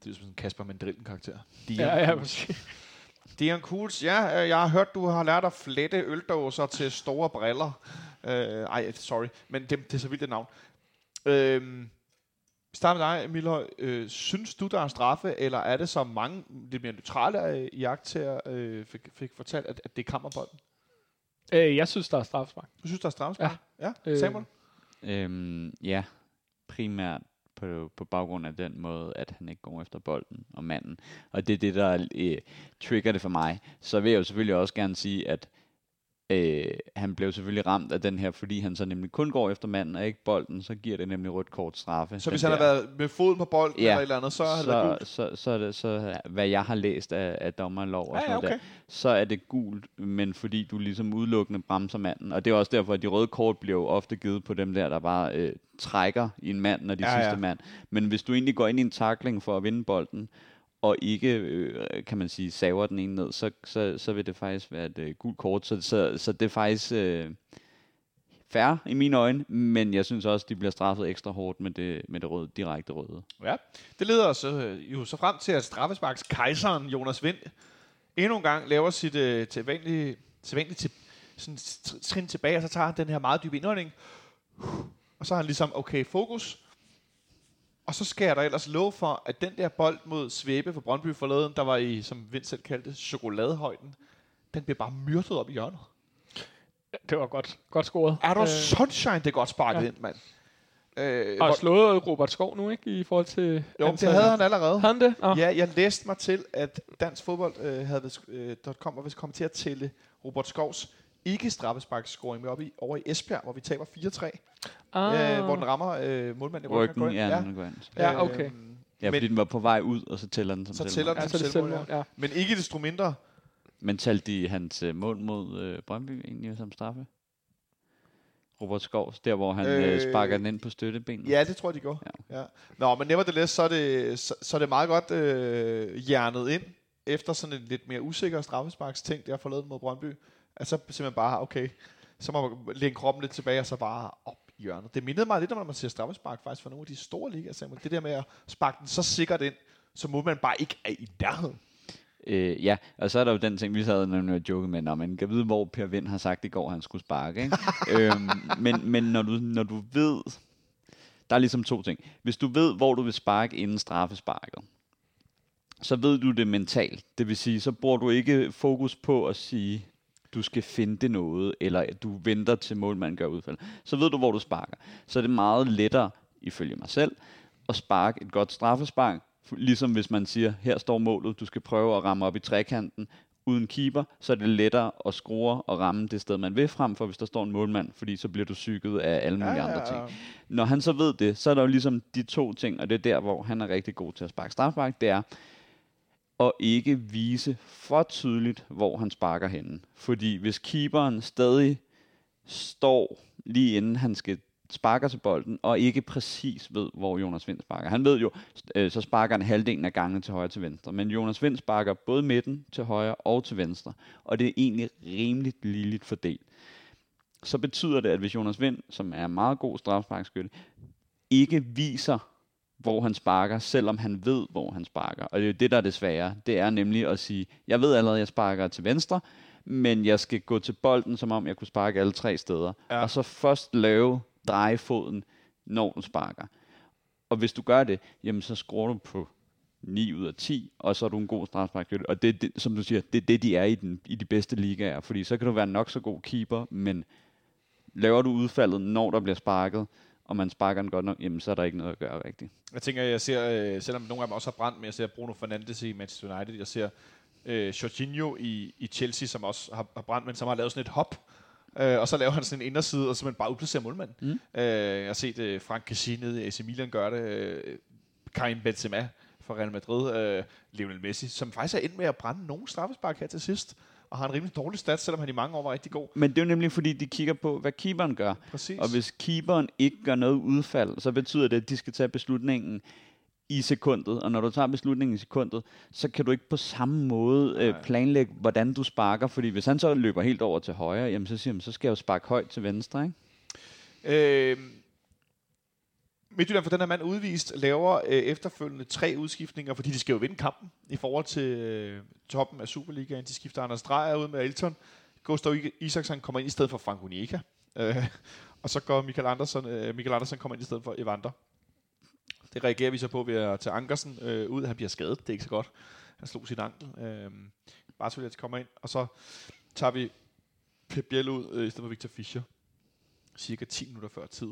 det lyder som sådan en Kasper Mandrillen karakter. Dion Ja, ja, præcis. Dion Kools, ja, øh, jeg har hørt, du har lært at flette øldåser til store briller. Øh, ej, sorry, men det, det er så vildt et navn. Øh, vi starter med dig, Milhøj. Øh, synes du, der er straffe, eller er det så mange lidt mere neutrale øh, jagttager øh, fik, fik fortalt, at, at det er kammerbolden? Øh, jeg synes, der er straffespark. Du synes, der er straffespark? Ja. ja. Øh, Samuel? Øhm, ja, primært på, på baggrund af den måde, at han ikke går efter bolden og manden. Og det er det, der øh, trigger det for mig. Så vil jeg jo selvfølgelig også gerne sige, at Øh, han blev selvfølgelig ramt af den her, fordi han så nemlig kun går efter manden og ikke bolden, så giver det nemlig rødt kort straffe. Så hvis han har der- været med foden på bolden Ja. eller et eller andet, så har det så, gult? så, så, er det, så hvad jeg har læst af, af dommerlov og Ja, sådan ja, okay. der, så er det gult, men fordi du ligesom udelukkende bremser manden. Og det er også derfor, at de røde kort bliver ofte givet på dem der, der bare øh, trækker i en mand, når de ja, sidste ja. mand. Men hvis du egentlig går ind i en takling for at vinde bolden, og ikke, øh, kan man sige, saver den ene ned, så, så, så vil det faktisk være et øh, gult kort. Så, så, så det er faktisk øh, fair i mine øjne, men jeg synes også, de bliver straffet ekstra hårdt med det, med det røde, direkte røde. Ja, det leder os øh, jo så frem til, at straffesparks kejseren Jonas Vind endnu en gang laver sit øh, tilvanlige, tilvanlige til, sådan, trin tilbage, og så tager han den her meget dybe indånding. Og så har han ligesom, okay, fokus. Og så skal jeg da ellers love for, at den der bold mod Svæbe for Brøndby forleden, der var i, som Vind selv kaldte, chokoladehøjden, den bliver bare myrdet op i hjørnet. Det var godt, godt scoret. Er du Øh, sunshine, det er godt sparket ja. ind, mand. Øh, Og hvor- slået Robert Skov nu, ikke? I forhold til... jo, det antallet. havde han allerede. Havde han det? Nå. Ja, jeg læste mig til, at Dansk Fodbold øh, havde øh, .com var vist kommet til at tælle Robert Skovs ikke straffesparkscoring med op i, over i Esbjerg, hvor vi taber 4-3, Ah. øh, hvor den rammer øh, målmanden i ryggen. Ryggen, ja, den går ind. Ja, okay. Øhm, Ja, fordi Men- den var på vej ud, og så tæller den som Så tæller den Ja, så er det selvmål, selvmål, ja. Men ikke desto mindre. Men talte de hans øh, mål mod øh, Brøndby egentlig som straffe? Robert Skovs, der hvor han øh, Øh, sparker den ind på støttebenet. Ja, det tror jeg, de går. Ja. Ja. Nå, men nevertheless, så er det, så, så er det meget godt øh, hjernet ind, efter sådan en lidt mere usikker straffesparks ting, der har forladet mod Brøndby. At så simpelthen bare, okay, så må man lægge kroppen lidt tilbage, og så bare op i hjørnet. Det mindede mig lidt om, når man ser straffespark faktisk fra nogle af de store ligaer. Samuel. Det der med at sparke den så sikkert ind, så må man bare ikke er i nærheden. Øh, ja, og så er der jo den ting, vi sad og joke med, når man kan vide, hvor Per Vind har sagt i går, at han skulle sparke. Ikke? *laughs* øhm, men men når, du, når du ved, der er ligesom to ting. Hvis du ved, hvor du vil sparke inden straffesparket, så ved du det mentalt. Det vil sige, så bruger du ikke fokus på at sige, du skal finde noget, eller at du venter til målmanden gør udfald. Så ved du, hvor du sparker. Så er det meget lettere, ifølge mig selv, at sparke et godt straffespark, ligesom hvis man siger, her står målet, du skal prøve at ramme op i trekanten, uden keeper, så er det lettere at skrue og ramme det sted, man vil frem for, hvis der står en målmand, fordi så bliver du psyket af alle mulige andre ting. Når han så ved det, så er der jo ligesom de to ting, og det er der, hvor han er rigtig god til at sparke straffespark, det er og ikke vise for tydeligt, hvor han sparker henne. Fordi hvis keeperen stadig står lige inden han skal sparker til bolden, og ikke præcis ved, hvor Jonas Vind sparker. Han ved jo, øh, så sparker han halvdelen af gangen til højre til venstre, men Jonas Vind sparker både midten til højre og til venstre, og det er egentlig rimeligt ligeligt fordelt. Så betyder det, at hvis Jonas Vind, som er en meget god strafsparkskytte, ikke viser, hvor han sparker, selvom han ved, hvor han sparker. Og det er jo det, der er det svære. Det er nemlig at sige, jeg ved allerede, at jeg sparker til venstre, men jeg skal gå til bolden, som om jeg kunne sparke alle tre steder. Ja. Og så først lave dreje foden, når du sparker. Og hvis du gør det, jamen så skruer du på 9 ud af 10, og så er du en god strafsparkskytte. Og det, det, som du siger, det er det, de er i, den, i de bedste ligaer. Fordi så kan du være nok så god keeper, men laver du udfaldet, når der bliver sparket, og man sparker den godt nok, jamen så er der ikke noget at gøre rigtigt. Jeg tænker, jeg ser, øh, selvom nogle af dem også har brændt, men jeg ser Bruno Fernandes i Manchester United, jeg ser øh, Jorginho i, i Chelsea, som også har, har brændt, men som har lavet sådan et hop, øh, og så laver han sådan en inderside, og simpelthen bare udplacerer målmanden. Mm. Øh, jeg har set øh, Frank Kessie nede i AC Milan gøre det, øh, Karim Benzema fra Real Madrid, øh, Lionel Messi, som faktisk er ind med at brænde nogle straffespark her til sidst, og har en rimelig dårlig stats, selvom han i mange år var rigtig god. Men det er jo nemlig, fordi de kigger på, hvad keeperen gør. Præcis. Og hvis keeperen ikke gør noget udfald, så betyder det, at de skal tage beslutningen i sekundet. Og når du tager beslutningen i sekundet, så kan du ikke på samme måde øh, planlægge, hvordan du sparker. Fordi hvis han så løber helt over til højre, jamen så siger man, så skal jeg jo sparke højt til venstre. Ikke? Øh, Midtjylland for den her mand udvist laver øh, efterfølgende tre udskiftninger, fordi de skal jo vinde kampen i forhold til øh, toppen af Superligaen. De skifter Anders Dreyer ud med Elton. Gustav Isaksen kommer ind i stedet for Frank Unica. Øh, *laughs* og så går Michael Andersen, øh, Michael Andersen kommer ind i stedet for Evander. Det reagerer vi så på ved at tage Ankersen øh, ud. Han bliver skadet, det er ikke så godt. Han slog sin ankel. Øh, Bartolets altså kommer ind, og så tager vi Pep Biel ud øh, i stedet for Victor Fischer cirka 10 minutter før tid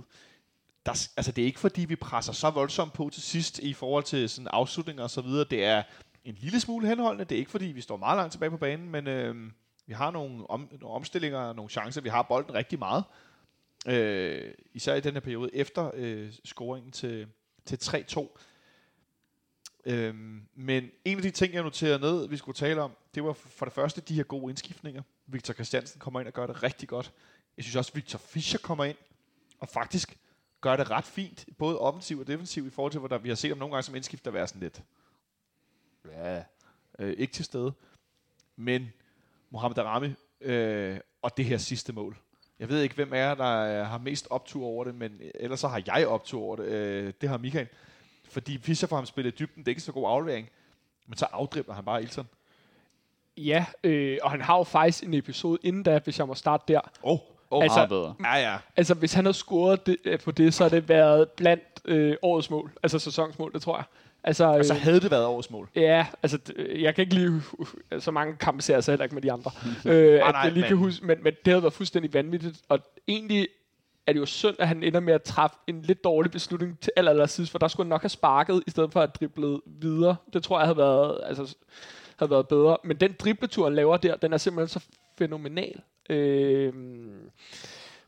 der, altså det er ikke fordi, vi presser så voldsomt på til sidst i forhold til sådan afslutninger og så videre. Det er en lille smule henholdende. Det er ikke fordi, vi står meget langt tilbage på banen, men øh, vi har nogle, om, nogle omstillinger og nogle chancer. Vi har bolden rigtig meget. Øh, især i den her periode efter øh, scoringen til, til 3-2. Øh, men en af de ting, jeg noterede ned, vi skulle tale om, det var for det første de her gode indskiftninger. Victor Christiansen kommer ind og gør det rigtig godt. Jeg synes også, Victor Fischer kommer ind og faktisk gør det ret fint, både offensiv og defensiv, i forhold til, hvor der, vi har set om nogle gange som indskifter være sådan lidt, ja, øh, ikke til stede. Men Mohamed Arami øh, og det her sidste mål. Jeg ved ikke, hvem jer, der har mest optur over det, men ellers så har jeg optur over det. Øh, det har Michael. Fordi Fischer får ham spillet dybden, det er ikke så god aflevering. Men så afdribler han bare Ilton. Ja, øh, og han har jo faktisk en episode inden da, hvis jeg må starte der. Oh, oh. Altså- Meget bedre. Ja, ja. Altså, hvis han havde scoret det, øh, på det, så har det været blandt øh, årets mål. Altså sæsonsmål, det tror jeg. Altså, Og så øh, havde det været årets mål. Ja, altså, øh, jeg kan ikke lige... Så mange kampe ser jeg så heller ikke med de andre. *laughs* øh, at nej, jeg lige men- kan huske, men, men det havde været fuldstændig vanvittigt. Og egentlig er det jo synd, at han ender med at træffe en lidt dårlig beslutning til aller, aller sidst, for der skulle han nok have sparket, i stedet for at drible videre. Det tror jeg havde været, altså, havde været bedre. Men den dribletur, han laver der, den er simpelthen så fænomenal. Øh,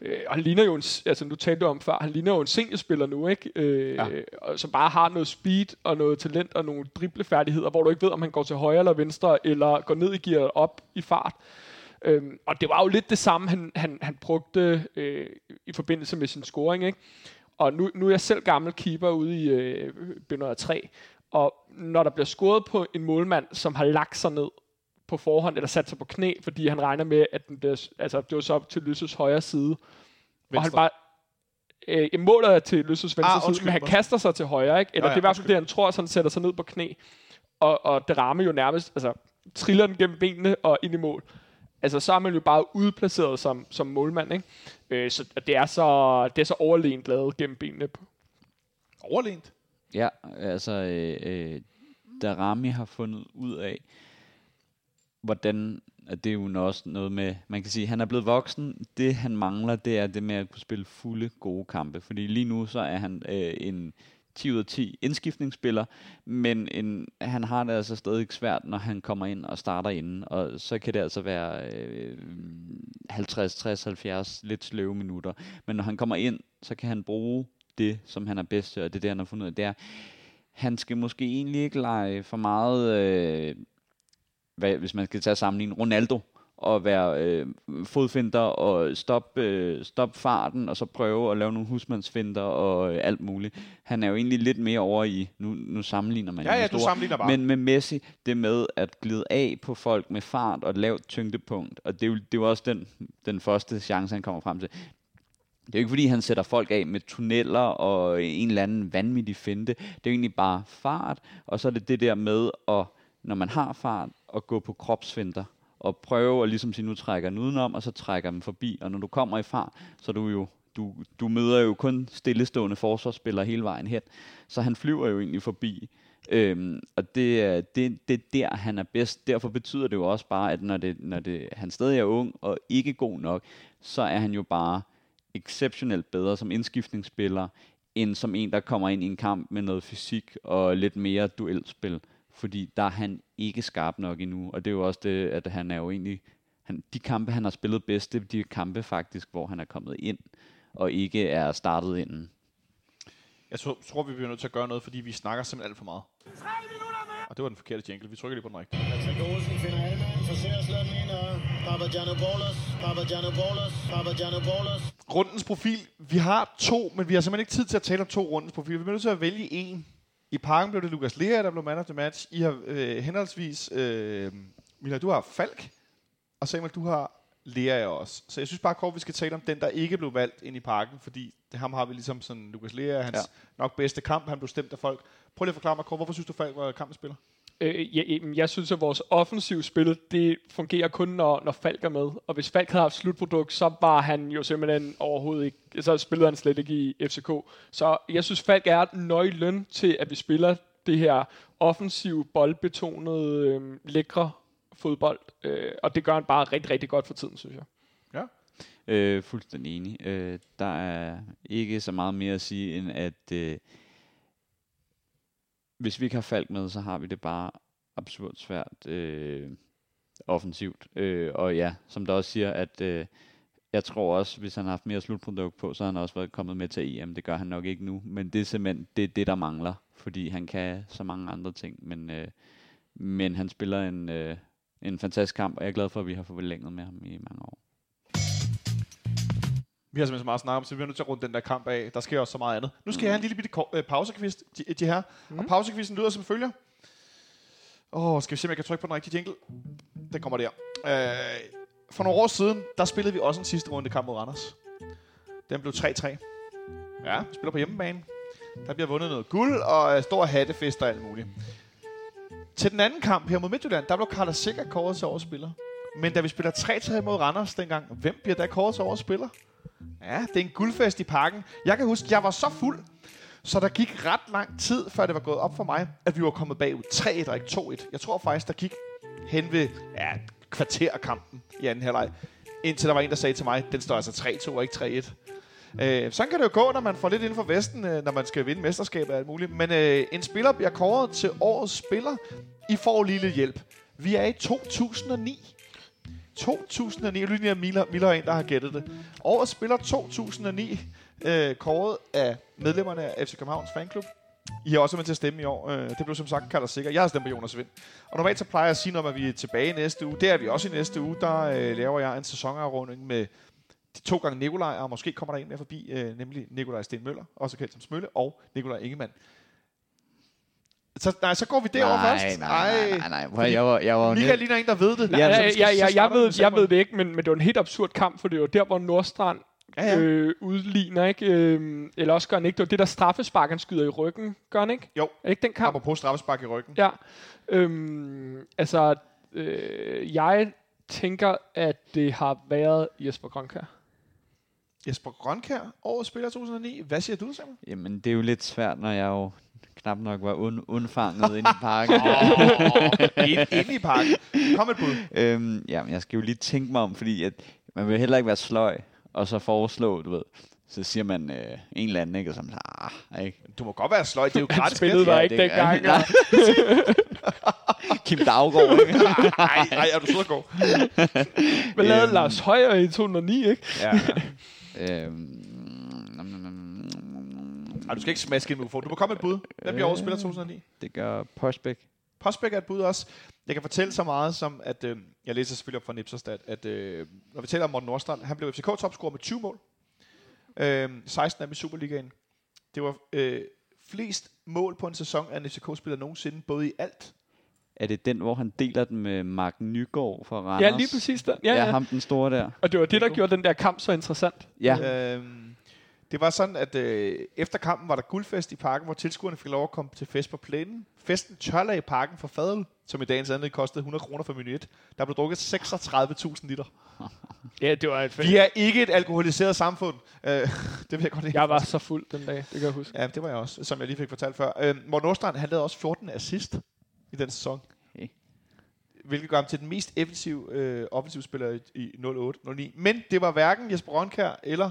Øh, og han ligner jo en, altså nu talte du om før, han ligner jo en seniorspiller nu, ikke? Øh, ja. Ja. Som bare har noget speed og noget talent og nogle driblefærdigheder, hvor du ikke ved, om han går til højre eller venstre, eller går ned i gear op i fart. Øhm, og det var jo lidt det samme, han, han, han brugte øh, i forbindelse med sin scoring, ikke? Og nu, nu er jeg selv gammel keeper ude i øh, B103, og når der bliver scoret på en målmand, som har lagt sig ned på forhånd, eller sat sig på knæ, fordi han regner med, at den bliver, altså, det var så op til Lysses højre side, og han Venstre. bare... Øh, måler til Løsses venstre Ah, side, men han kaster sig til højre, ikke? Eller Ja, ja, det er i hvert fald det, han tror, så han sætter sig ned på knæ. Og, og det rammer jo nærmest, altså triller den gennem benene og ind i mål. Altså, så er man jo bare udplaceret som, som målmand, ikke? Øh, så det er så, det er så overlegent lavet gennem benene. Overlænt. Ja, altså, øh, øh, Darami har fundet ud af, hvordan, at det er jo også noget med, man kan sige, han er blevet voksen, det han mangler, det er det med at kunne spille fulde gode kampe, fordi lige nu så er han øh, en 10 ud af 10 indskiftningsspiller, men en, han har det altså stadig svært, når han kommer ind og starter inden, og så kan det altså være øh, 50, 60, 70 lidt sløve minutter, men når han kommer ind, så kan han bruge det, som han er bedst til, og det er det, han har fundet ud af, det er, han skal måske egentlig ikke lege for meget, øh, hvad, hvis man skal tage sammenligning, Ronaldo, og være øh, fodfinder og stoppe øh, stop farten, og så prøve at lave nogle husmandsfinder og øh, alt muligt. Han er jo egentlig lidt mere over i, nu, nu sammenligner man Ja, ja, du store, sammenligner bare. men med Messi, det med at glide af på folk med fart og lavt tyngdepunkt, og det er jo, det er jo også den, den første chance, han kommer frem til. Det er jo ikke fordi, han sætter folk af med tunneller og en eller anden vanvittig finte. Det er jo egentlig bare fart, og så er det det der med, at, når man har fart, at gå på kropsvinter og prøve at ligesom sige, nu trækker den udenom, og så trækker den forbi. Og når du kommer i far, så er du jo du, du møder jo kun stillestående forsvarsspillere hele vejen hen. Så han flyver jo egentlig forbi. Øhm, og det, er- det, det er der, han er bedst. Derfor betyder det jo også bare, at når, det, når det, han stadig er ung og ikke god nok, så er han jo bare exceptionelt bedre som indskiftningsspiller, end som en, der kommer ind i en kamp med noget fysik og lidt mere duelspil. Fordi der er han ikke skarp nok endnu. Og det er jo også det, at han er jo egentlig... Han, de kampe, han har spillet bedst, det er de kampe faktisk, hvor han er kommet ind, og ikke er startet inden. Jeg tror, tror, vi bliver nødt til at gøre noget, fordi vi snakker simpelthen alt for meget. Og det var den forkerte jingle. Vi trykker lige på den rigtige. Olsen finder Alman, forsøger slå den ind, og Papagiannopoulos, Papagiannopoulos, Papagiannopoulos. Rundens profil. Vi har to, men vi har simpelthen ikke tid til at tale om to rundens profil. Vi bliver nødt til at vælge en. I parken blev det Lukas Lea, der blev man of the match. I har øh, henholdsvis... Øh, Mila, du har Falk, og Samuel, du har Lea også. Så jeg synes bare kort, vi skal tale om den, der ikke blev valgt ind i parken, fordi det, ham har vi ligesom sådan Lukas Lea, hans Ja. nok bedste kamp, han blev stemt af folk. Prøv lige at forklare mig kort, hvorfor synes du, Falk var kampens spiller? Øh, jeg, jeg- synes, at vores offensive spil, det fungerer kun, når, når Falk er med. Og hvis Falk havde haft slutprodukt, så var han jo simpelthen overhovedet ikke, så spillede han slet ikke i FCK. Så jeg synes, Falk er nøglen til, at vi spiller det her offensive, boldbetonede, øh, lækre fodbold. Øh, og det gør han bare rigtig, rigtig godt for tiden, synes jeg. Ja. Øh, fuldstændig enig. Øh, der er ikke så meget mere at sige, end at øh, hvis vi ikke har Falk med, så har vi det bare absurd svært øh, offensivt. Øh, og ja, som der også siger, at øh, jeg tror også, hvis han har haft mere slutprodukt på, så har han også været kommet med til EM. Det gør han nok ikke nu, men det er simpelthen det, er det der mangler, fordi han kan så mange andre ting. Men, øh, men han spiller en, øh, en fantastisk kamp, og jeg er glad for, at vi har forlænget med ham i mange år. Vi har simpelthen så meget at snakke om, så vi er nødt til at runde den der kamp af. Der sker også så meget andet. Nu skal jeg have en lille bitte ko- øh, pausekvist, de, de her. Mm. Og pausekvisten lyder som følger. Åh, oh, skal vi se, om jeg kan trykke på den rigtige jingle? Den kommer der. Øh, for nogle år siden, der spillede vi også en sidste runde kamp mod Randers. Den blev 3-3. Ja, vi spiller på hjemmebane. Der bliver vundet noget guld og øh, stor hattefest og alt muligt. Til den anden kamp her mod Midtjylland, der blev Carlos Sikker kåret til årets spiller. Men da vi spiller 3-3 mod Randers dengang, hvem bliver der kåret til årets spiller? Ja, det er en guldfest i parken. Jeg kan huske, jeg var så fuld, så der gik ret lang tid, før det var gået op for mig, at vi var kommet bagud 3-1 og ikke 2-1. Jeg tror faktisk, der gik hen ved ja, kvarterkampen i anden halvleg. Indtil der var en, der sagde til mig, den står altså 3-2 og ikke 3-1. Øh, sådan kan det jo gå, når man får lidt inden for Vesten, øh, når man skal vinde mesterskabet og alt muligt. Men øh, en spiller bliver kåret til årets spiller. I får lige lidt hjælp. Vi er i 2009. 2009. Lige er Miller, Miller en, der har gættet det. Årets spiller 2009, øh, kåret af medlemmerne af FC Københavns fanklub. I har også med til at stemme i år. Øh, det blev som sagt kaldt sikker. Jeg har stemt på Jonas Vind. Og normalt så plejer jeg at sige noget om, at vi er tilbage næste uge. Det er vi også i næste uge. Der øh, laver jeg en sæsonafrunding med de to gange Nikolaj, og måske kommer der en mere forbi, øh, nemlig Nikolaj Sten Møller, også kendt som Smølle, og Nikolaj Ingemann. Så, nej, så går vi derover nej, først. nej, nej, nej, nej. Prøv, jeg var, jeg var Michael net, ligner en, der ved det. Ja, Ja, ja, ja, ja, jeg, ved, jeg ved det ikke, men, men det var en helt absurd kamp, for det var der, hvor Nordstrand Ja, ja. øh, udligner, ikke? Øh, eller også gør han ikke. Det var det der straffespark, han skyder i ryggen. Gør han ikke? Jo. Er ikke den kamp? Apropos straffespark i ryggen. Ja. Øhm, altså, øh, jeg tænker, at det har været Jesper Grønkær. Jesper Grønkær, årets spiller 2009. Hvad siger du, Samuel? jamen, det er jo lidt svært, når jeg jo knap nok var und, undfanget inde i parken. *laughs* Ind, inde i parken. Kom et bud. øhm, jamen, jeg skal jo lige tænke mig om, fordi at man vil heller ikke være sløj, og så foreslå, du ved, så siger man øh, en eller anden, ikke? Og så man så, ah, ikke? Du må godt være sløj. Det er jo *laughs* Han gratis. spillede gæt. der ikke det- dengang. Nej. *laughs* Kim Daggaard, ikke? Nej, nej, er du sød og god. Hvad lavede Øhm. Lars Højer i 2009, ikke? Ja. Øhm. Ej, du skal ikke smaske en mikrofon. Du må komme et bud. Hvem bliver årets spiller 2009? det gør Postbæk. Postbæk er et bud også. Jeg kan fortælle så meget som, at øh, jeg læser selvfølgelig op fra Nipserstat, at øh, når vi taler om Morten Nordstrand, han blev FCK-topscorer med 20 mål. Øh, 16 af dem i Superligaen. Det var øh, flest mål på en sæson af en FCK-spiller nogensinde, både i alt. Er det den, hvor han deler den med Mark Nygaard fra Randers? Ja, lige præcis der. Ja, Ja, ja. ham den store der. Og det var det, der gjorde den der kamp så interessant. Ja, Øh, det var sådan, at øh, efter kampen var der guldfest i parken, hvor tilskuerne fik lov at komme til fest på plænen. Festen tørlagde i parken for fadøl, som i dagens anledning kostede 100 kroner for menu 1. Der blev drukket 36.000 liter. *laughs* Ja, det var et Vi er ikke et alkoholiseret samfund. Øh, *laughs* det vil jeg godt lide. Jeg var så fuld den dag, det kan jeg huske. Ja, det var jeg også, som jeg lige fik fortalt før. Øh, Morten Nordstrand, han lavede også 14 assist i den sæson. Hvilket gør ham til den mest effektive øh, offensiv spiller i, i 08-09. Men det var hverken Jesper Rønkær eller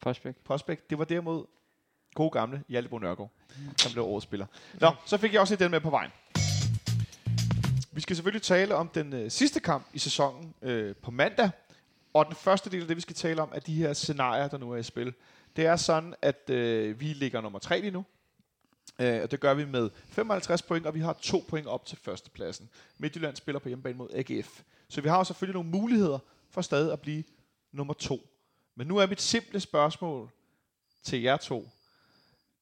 Postbæk. Postbæk. Det var derimod gode gamle Hjalbo Nørgaard, som blev årets spiller. Nå, så fik jeg også lidt den med på vejen. Vi skal selvfølgelig tale om den øh, sidste kamp i sæsonen øh, på mandag. Og den første del af det, vi skal tale om, er de her scenarier, der nu er i spil. Det er sådan, at øh, vi ligger nummer 3 lige nu. Øh, og det gør vi med 55 point, og vi har to point op til førstepladsen. Midtjylland spiller på hjemmebane mod AGF. Så vi har jo selvfølgelig nogle muligheder for stadig at blive nummer to. Men nu er mit simple spørgsmål til jer to.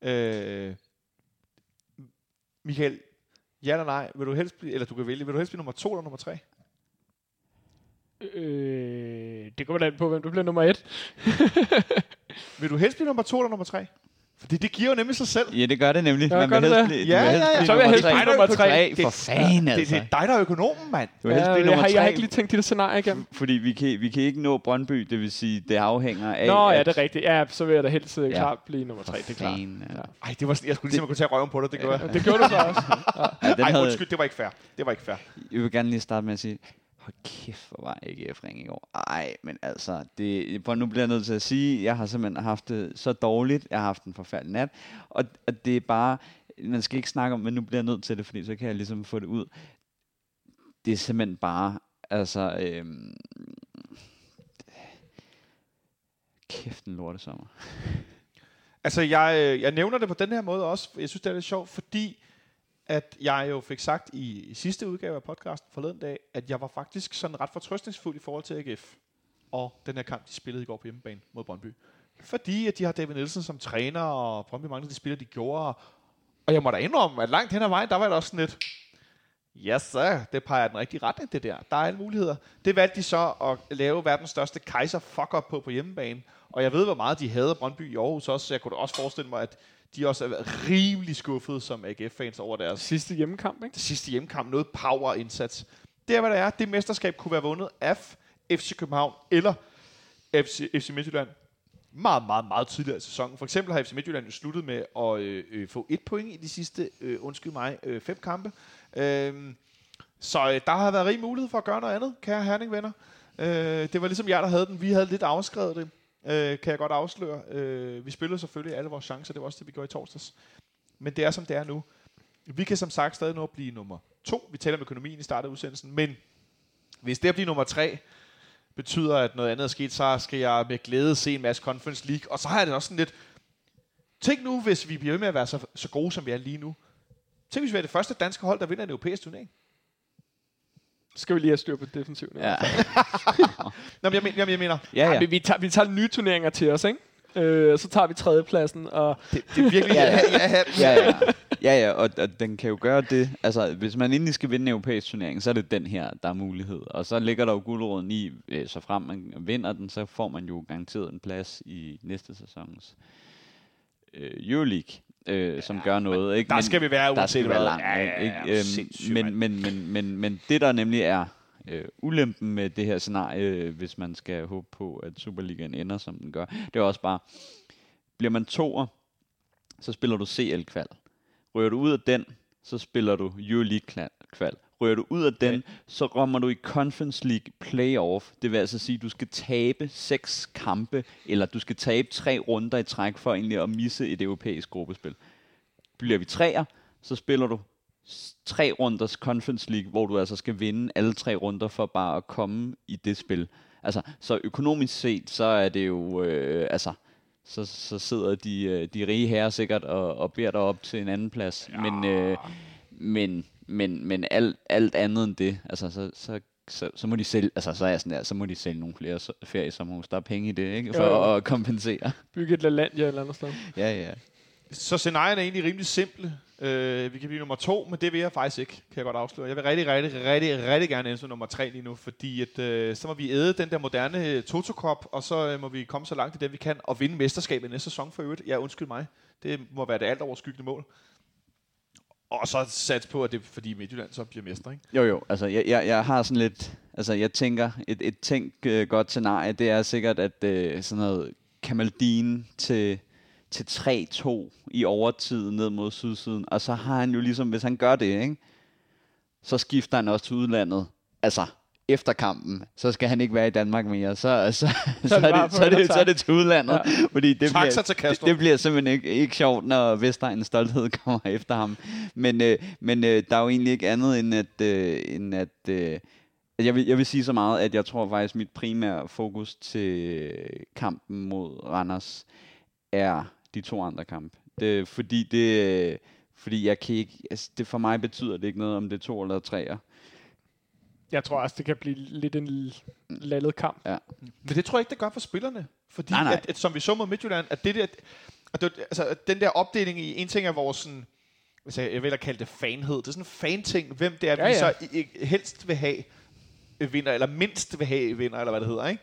Øh, Michael, ja eller nej, vil du helst blive, eller du kan vælge, vil du helst blive nummer to eller nummer tre? Øh, det kommer da an på, hvem du bliver nummer et. Vil du helst blive nummer to eller nummer tre? Fordi det giver jo nemlig sig selv. Ja, det gør det nemlig. Ja, Man gør vil det helst det? blive, Ja, ja, ja. Så vil jeg helst blive nummer tre. Tre, for fanden Det, altså. det er dig, der er økonomen, mand. Du vil helst Ja, blive jeg, nummer har, jeg har ikke lige tænkt de der scenarier igennem. Fordi vi kan, vi kan ikke nå Brøndby, det vil sige, det afhænger af... Nå, ja, det er rigtigt. Ja, så vil jeg da helst øh, Ja. klart blive nummer tre, det er klart. Ja. Ej, det var, jeg skulle lige se, om jeg kunne tage røven på dig, det gør jeg. Det gjorde du så også. Ja, Ej, undskyld, det var ikke fair. Det var ikke fair. Jeg vil gerne lige starte med at sige, Hold kæft, hvor var AGF ring i går. Ej, men altså, det, for nu bliver jeg nødt til at sige, jeg har simpelthen haft det så dårligt. Jeg har haft en forfærdelig nat. Og, og det er bare, man skal ikke snakke om, men nu bliver jeg nødt til det, fordi så kan jeg ligesom få det ud. Det er simpelthen bare, altså, øhm, kæft en lortesommer. Altså, jeg, øh, jeg nævner det på den her måde også. Jeg synes, det er lidt sjovt, fordi at jeg jo fik sagt i, i sidste udgave af podcasten forleden dag, at jeg var faktisk sådan ret fortrøstningsfuld i forhold til AGF. Og den her kamp, de spillede i går på hjemmebane mod Brøndby. Fordi at de har David Nielsen som træner, og Brøndby mangler de spillere, de gjorde. Og jeg må da indrømme, at langt hen ad vejen, der var det også sådan lidt, Ja, så det peger den rigtige retning, det der. Der er alle muligheder. Det valgte de så at lave verdens største kejser fuck up på på hjemmebane. Og jeg ved, hvor meget de havde Brøndby i Aarhus også, så jeg kunne da også forestille mig, at de også er rimelig skuffede som AGF-fans over deres Sidste hjemmekamp, ikke? det sidste hjemmekamp. Noget power-indsats. Det er, hvad det er. Det mesterskab kunne være vundet af FC København eller FC, FC Midtjylland meget, meget, meget tidligere i sæsonen. For eksempel har FC Midtjylland jo sluttet med at øh, øh, få et point i de sidste, øh, undskyld mig, øh, fem kampe. Øhm, så øh, der har været rig mulighed for at gøre noget andet, kære Herning-venner. Øh, det var ligesom jer, der havde den. Vi havde lidt afskrevet det, øh, kan jeg godt afsløre. Øh, vi spillede selvfølgelig alle vores chancer, det var også det, vi gjorde i torsdags. Men det er, som det er nu. Vi kan som sagt stadig nå at blive nummer to. Vi taler om økonomien i starten af udsendelsen, men hvis det at blive nummer tre betyder, at noget andet er sket, så skal jeg med glæde se en masse Conference League. Og så har jeg det også sådan lidt... Tænk nu, hvis vi bliver ved med at være så, så gode, som vi er lige nu. Tænk, hvis vi er det første danske hold, der vinder en europæisk turnering. Skal vi lige have styr på defensiven. Ja, *laughs* Nå, men jeg, men, jamen, jeg mener, ja, Ja. ja. Men vi tager, vi tager nye turneringer til os, ikke? Øh, så tager vi tredjepladsen, og det, det er virkelig... Ja, ja, ja. ja, ja, ja, ja. Ja, ja, og, og den kan jo gøre det. Altså, hvis man endelig skal vinde en europæisk turnering, så er det den her, der er mulighed. Og så ligger der jo guldråden i, øh, så frem man vinder den, så får man jo garanteret en plads i næste sæsons øh, Euroleague, øh, som gør noget. Ikke? der skal vi være uanset hvad. langt. Ja, ja, ja, ikke? ja, Øhm, men, men, men, men, men det, der nemlig er øh, ulempen med det her scenarie, hvis man skal håbe på, at Superligaen ender, som den gør, det er også bare, bliver man toer, så spiller du CL-kval. Rører du ud af den, så spiller du Euroleague-kval. Rører du ud af den, Okay. så rammer du i Conference League playoff. Det vil altså sige, at du skal tabe seks kampe, eller du skal tabe tre runder i træk for egentlig at misse et europæisk gruppespil. Bliver vi træer, så spiller du tre runders Conference League, hvor du altså skal vinde alle tre runder for bare at komme i det spil. Altså, så økonomisk set, så er det jo, øh, altså, så, så sidder de, øh, de rige herrer sikkert og, og beder dig op til en anden plads. Ja. Men, øh, men, men, men alt, alt andet end det, altså, så, så, så, så må de sælge, altså, så er jeg sådan der, så må de sælge nogle flere so- feriesommerhus. Der er penge i det, ikke? For Jo, jo. at kompensere. bygge et LaLandia et eller andet sted. Ja, ja. Så scenarierne er egentlig rimelig simple. Øh, vi kan blive nummer to, men det vil jeg faktisk ikke, kan jeg godt afsløre. Jeg vil rigtig, rigtig, rigtig, rigtig gerne ende som nummer tre lige nu, fordi at, øh, så må vi æde den der moderne øh, Toto Cup, og så øh, må vi komme så langt i det, vi kan, og vinde mesterskabet næste sæson for øvrigt. Ja, undskyld mig. Det må være det alt overskyggende mål. Og så sats på, at det er fordi Midtjylland så bliver mestre, ikke? Jo, jo. Altså, jeg, jeg, jeg har sådan lidt... Altså, jeg tænker, et, et tænk øh, godt scenarie, det er sikkert, at øh, sådan noget Kamaldine til, til 3-2 i overtid ned mod sydsiden. Og så har han jo ligesom, hvis han gør det, ikke? så skifter han også til udlandet. Altså, efter kampen, så skal han ikke være i Danmark mere. Så, så, så, så, det er, det, så, er, det, så er det til udlandet. Ja. Fordi det Taxa bliver, til det, Kastrup. det bliver simpelthen ikke, ikke sjovt, når Vestegnens stolthed *laughs* kommer efter ham. Men, øh, men øh, der er jo egentlig ikke andet end at, øh, end at øh, jeg, vil, jeg vil sige så meget, at jeg tror faktisk, mit primære fokus til kampen mod Randers er de to andre kampe. Det, fordi det, øh, fordi jeg kan ikke, altså det for mig betyder det ikke noget, om det er to eller treer. Jeg tror også, det kan blive lidt en lallet kamp. Ja. Men det tror jeg ikke, det gør for spillerne. Fordi, Nej, nej. At, at, som vi så mod Midtjylland, at det der, at det, altså, at den der opdeling i, en ting er vores sådan, altså, jeg vil da kalde det fanhed, det er sådan en fan-ting, hvem det er, Ja, vi ja. så i, i, helst vil have øh, vinder, eller mindst vil have vinder, eller hvad det hedder, ikke?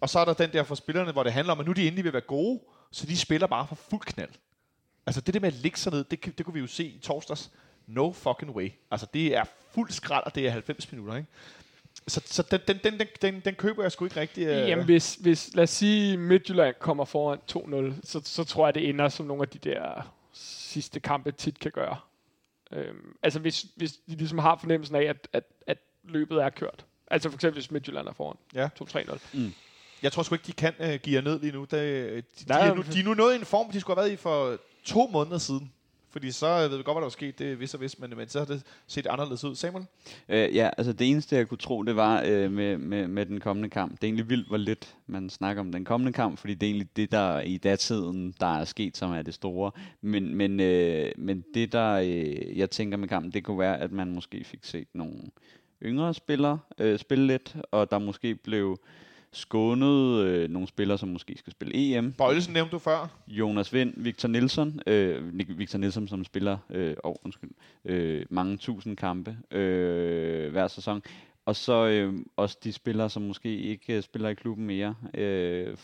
Og så er der den der for spillerne, hvor det handler om, at nu de endelig vil være gode, så de spiller bare for fuld knald. Altså det der med at ligge sig ned, det, det kunne vi jo se i torsdags. No fucking way. Altså det er fuld skrald, og det er 90 minutter, ikke? Så, så den, den, den, den, den, den køber jeg sgu ikke rigtig. øh. Jamen, hvis, hvis, lad os sige, Midtjylland kommer foran 2-0, så, så tror jeg, det ender som nogle af de der sidste kampe tit kan gøre. Øhm, altså, hvis, hvis de ligesom har fornemmelsen af, at, at, at løbet er kørt. Altså for eksempel, hvis Midtjylland er foran. Ja. 2-3-0. Jeg tror sgu ikke, de kan uh, give jer ned lige nu. Det, de, de, Nej, er nu. De er nu nået i en form, de skulle have været i for to måneder siden. Fordi så øh, ved vi godt, hvad der var sket. Det vidste og vidste, men, men så har det set anderledes ud. Samuel? Øh, ja, altså det eneste, jeg kunne tro, det var øh, med, med, med den kommende kamp. Det er egentlig vildt, hvor lidt man snakker om den kommende kamp, fordi det er egentlig det, der i datiden, der er sket, som er det store. Men, men, øh, men det, der øh, jeg tænker med kampen, det kunne være, at man måske fik set nogle yngre spillere øh, spille lidt, og der måske blev skånet øh, nogle spillere, som måske skal spille EM. Bøjlesen nævnte du før. Jonas Vind, Victor Nielsen, øh, Victor Nielsen, som spiller øh, oh, undskyld, øh, mange tusind kampe øh, hver sæson. Og så øh, også de spillere, som måske ikke øh, spiller i klubben mere, øh,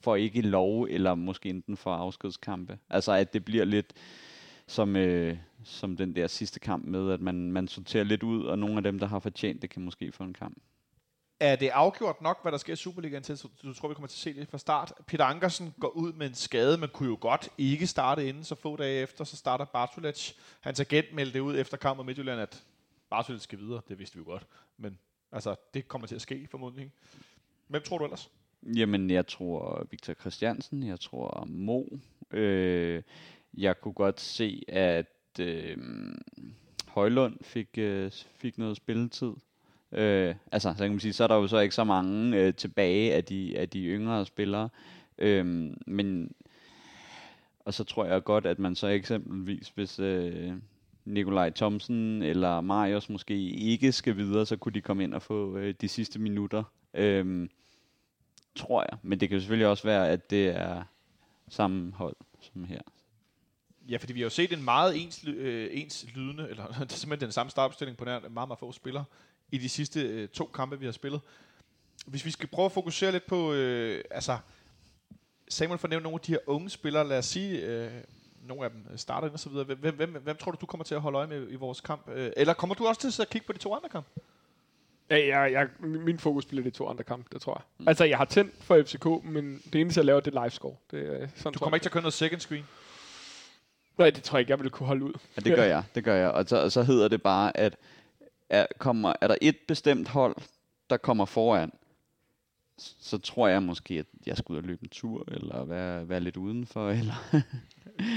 får ikke lov, eller måske enten får afskedskampe. Altså at det bliver lidt som, øh, som den der sidste kamp med, at man, man sorterer lidt ud, og nogle af dem, der har fortjent det, kan måske få en kamp. Er det afgjort nok, hvad der sker i Superligaen til, så du tror, vi kommer til at se det fra start? Peter Ankersen går ud med en skade, men kunne jo godt ikke starte inden, så få dage efter, så starter Bartolec. Hans agent meldte ud efter kampen mod Midtjylland, at Bartolec skal videre. Det vidste vi jo godt. Men altså, det kommer til at ske formodentlig. Hvem tror du ellers? Jamen, jeg tror Victor Christiansen, jeg tror Mo. Øh, jeg kunne godt se, at øh, Højlund fik, øh, fik noget spilletid. Øh, altså, så kan man sige, så er der jo så ikke så mange øh, tilbage af de, af de yngre spillere. Øh, men, og så tror jeg godt, at man så eksempelvis, hvis øh, Nikolaj Thomsen eller Marius måske ikke skal videre, så kunne de komme ind og få øh, de sidste minutter. Øh, tror jeg. Men det kan jo selvfølgelig også være, at det er samme hold som her. Ja, fordi vi har jo set en meget ens, øh, ens lydende, eller *laughs* det er simpelthen den samme startopstilling på nær meget, meget få spillere, i de sidste øh, to kampe, vi har spillet. Hvis vi skal prøve at fokusere lidt på, øh, altså, Samuel får nævnt nogle af de her unge spillere, lad os sige, øh, nogle af dem starter ind og så videre. Hvem, hvem, hvem, tror du, du kommer til at holde øje med i vores kamp? Øh, eller kommer du også til at kigge på de to andre kampe? Ja, jeg, jeg, min fokus bliver de to andre kampe, det tror jeg. Mm. Altså, jeg har tændt for FCK, men det eneste, jeg laver, det er live score. Det, er sådan Du kommer ikke til at køre noget second screen? Nej, det tror jeg ikke, jeg ville kunne holde ud. Ja, det gør jeg, det gør jeg. Og så, og så hedder det bare, at er, kommer, er der et bestemt hold, der kommer foran, så tror jeg måske, at jeg skal ud og løbe en tur, eller være, være lidt udenfor, *laughs* eller,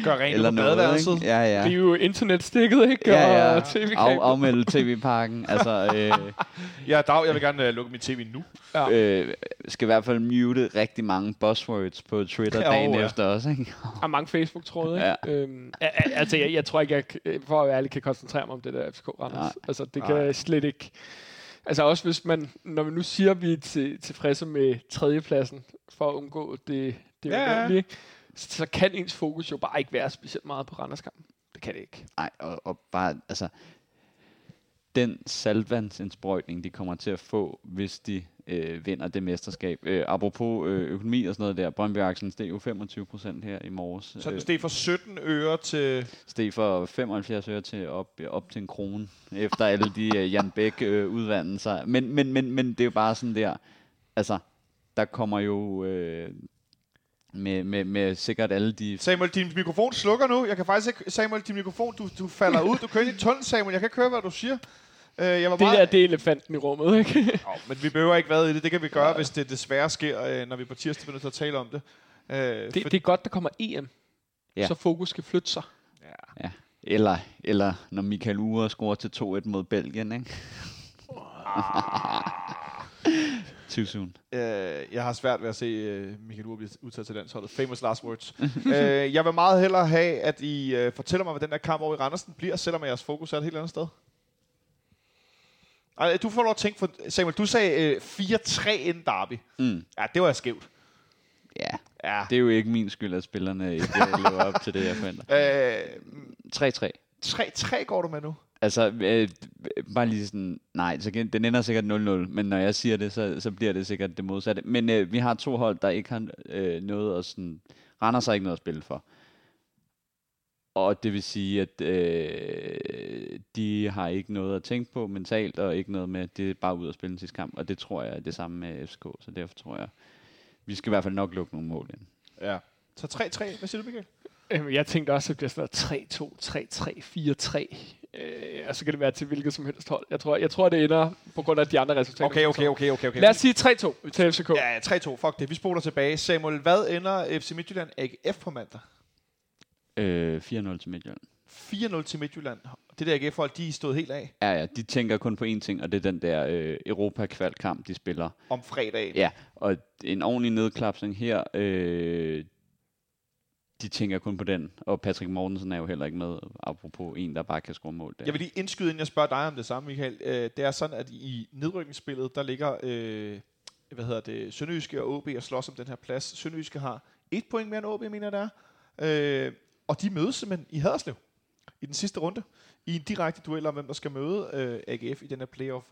Gør rent eller på noget. badeværelset? Ikke? Ja, ja. Det er jo internetstikket, ikke? Ja, ja. Og tv Af, afmelde tv-pakken. *laughs* altså, øh, Ja, Dag, jeg vil gerne uh, lukke min tv nu. Ja. øh, skal i hvert fald mute rigtig mange buzzwords på Twitter *laughs* Ja, dagen ja. efter også, ikke? har mange Facebook-tråde, ikke? Ja. Øhm, altså, jeg, jeg tror ikke, jeg k- for at være ærlig kan koncentrere mig om det der FCK Randers. Nej. Altså, det Nej. kan jeg slet ikke. Altså også hvis man, når vi nu siger, at vi er til, tilfredse med tredjepladsen, for at undgå det, det Ja, ja. så kan ens fokus jo bare ikke være specielt meget på Randerskampen. Det kan det ikke. Nej, og, og bare, altså, den saltvandsindsprøjtning, de kommer til at få, hvis de øh, vinder det mesterskab. Øh, apropos øh, økonomi og sådan noget der, Brøndby Aktien steg jo 25 procent her i morges. Så den steg fra 17 øre til... steg for 75 øre til op, op til en krone, efter alle de øh, Jan Bæk øh, udvandelser. Men, men, men, men det er jo bare sådan der, altså, der kommer jo øh, med, med, med sikkert alle de Samuel, din mikrofon slukker nu. Jeg kan faktisk ikke... Samuel, din mikrofon, du, du falder ud. Du kører i tunnel, Samuel. Jeg kan ikke høre, hvad du siger. Uh, jeg var Det bare... der, det er elefanten i rummet, ikke? Oh, men vi behøver ikke være i det. Det kan vi gøre, hvis det desværre sker, øh, når vi på tirsdag til at tale om det. Uh, det, det er godt, der kommer EM. Ja. Ja. Så fokus skal flytte sig. Ja. Eller, eller når Michael Ure scorer til 2-1 mod Belgien, ikke? *laughs* Too soon. Øh, jeg har svært ved at se uh, Michael Ure blive udtaget til landsholdet. Famous last words. uh, *laughs* jeg vil meget hellere have, at I uh, fortæller mig, hvad den der kamp over i Randersen bliver, selvom jeres fokus er et helt andet sted. Ej, du får lov at tænke for... Samuel, du sagde uh, 4-3 inden derby. Mm. Ja, det var skævt. Ja, Ja. det er jo ikke min skyld, at spillerne ikke øh, *laughs* lever op til det, jeg forventer. Uh, 3-3. 3-3 går du med nu. Altså, øh, bare lige sådan, nej, så den ender sikkert 0-0, men når jeg siger det, så, så bliver det sikkert det modsatte. Men øh, vi har to hold, der ikke har øh, noget at sådan, render sig ikke noget at spille for. Og det vil sige, at øh, de har ikke noget at tænke på mentalt, og ikke noget med, det er bare ud at spille en sidste kamp. Og det tror jeg er det samme med FCK, så derfor tror jeg, vi skal i hvert fald nok lukke nogle mål ind. Ja. Så 3-3. Hvad siger du, Michael? Øhm, Jeg tænkte også, at det bliver sådan noget 3-2, 3-3, Øh, og så kan det være til hvilket som helst hold. Jeg tror, jeg tror det ender på grund af de andre resultater. Okay, okay, okay, okay. okay. Lad os sige 3-2 til FCK. Ja, 3-2. Fuck det. Vi spoler tilbage. Samuel, hvad ender FC Midtjylland AGF på mandag? Øh, 4-0 til Midtjylland. 4-0 til Midtjylland. Det der AGF-hold, de er stået helt af Ja, ja, de tænker kun på én ting, og det er den der øh, europa kamp de spiller. om fredagen. Ja, og en ordentlig nedklapsning her. Øh, de tænker kun på den. Og Patrick Mortensen er jo heller ikke med, apropos en, der bare kan score mål der. Jeg vil lige indskyde, inden jeg spørger dig om det samme, Michael. Øh, det er sådan, at i nedrykningsspillet, der ligger øh, hvad hedder det, Sønderjyske og OB og slås om den her plads. Sønderjyske har et point mere end OB, mener jeg, det er. Øh, og de mødes simpelthen i Haderslev i den sidste runde. I en direkte duel om, hvem der skal møde øh, AGF i den her playoff.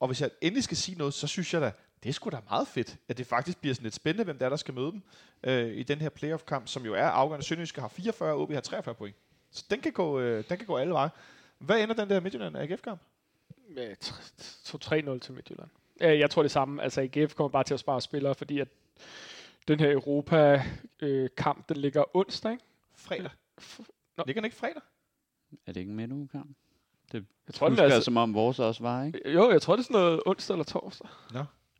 Og hvis jeg endelig skal sige noget, så synes jeg da, det er sgu da meget fedt, at det faktisk bliver sådan lidt spændende, hvem der er, der skal møde dem øh, i den her playoff-kamp, som jo er afgørende. Sønderjyske har 44, og OB har 43 point. Så den kan gå, øh, den kan gå alle veje. Hvad ender den der Midtjylland AGF-kamp? 2-3-0 til Midtjylland. Jeg tror det samme. Altså AGF kommer bare til at spare spillere, fordi at den her Europa-kamp, øh, den ligger onsdag, ikke? Fredag. Nå. Ligger den ikke fredag? Er det ikke en midtugekamp? Det Jeg tror, den husker er, altså, som om vores også var, ikke? jo, jeg tror, det er sådan noget onsdag eller torsdag.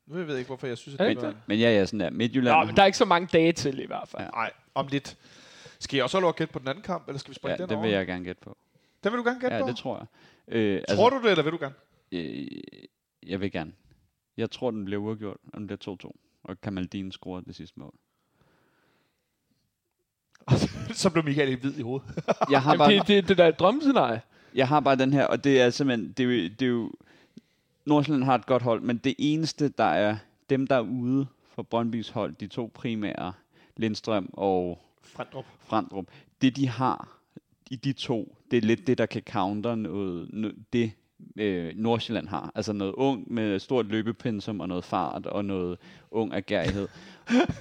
Nu ved jeg ikke, hvorfor jeg synes, at Er det ikke var... det? Men ja, ja, sådan der. Midtjylland. Nå, men der er ikke så mange dage til i hvert fald. Ja. Nej, om lidt. Skal jeg også have lov at gætte på den anden kamp, eller skal vi springe ja, den det over? vil jeg gerne gætte på. Den vil du gerne gætte Ja, på? det tror jeg. Øh, Tror du det, eller vil du gerne? Øh, jeg vil gerne. Jeg tror, den bliver uafgjort, og den bliver 2-2. Og Kamaldin scorer det sidste mål. Så blev Michael helt hvid i hovedet. *laughs* Jeg har Jamen, bare, det, det, det der er et drømmescenarie. jeg har bare den her, og det er simpelthen, det er jo, det er jo Nordsjælland har et godt hold, men det eneste, der er dem, der er ude for Brøndbys hold, de to primære, Lindstrøm og Frandrup. Frandrup, det de har i de to, det er lidt det, der kan counter noget, noget det, øh, Nordsjælland har. Altså noget ung med stort løbepensum og noget fart og noget ung agerighed.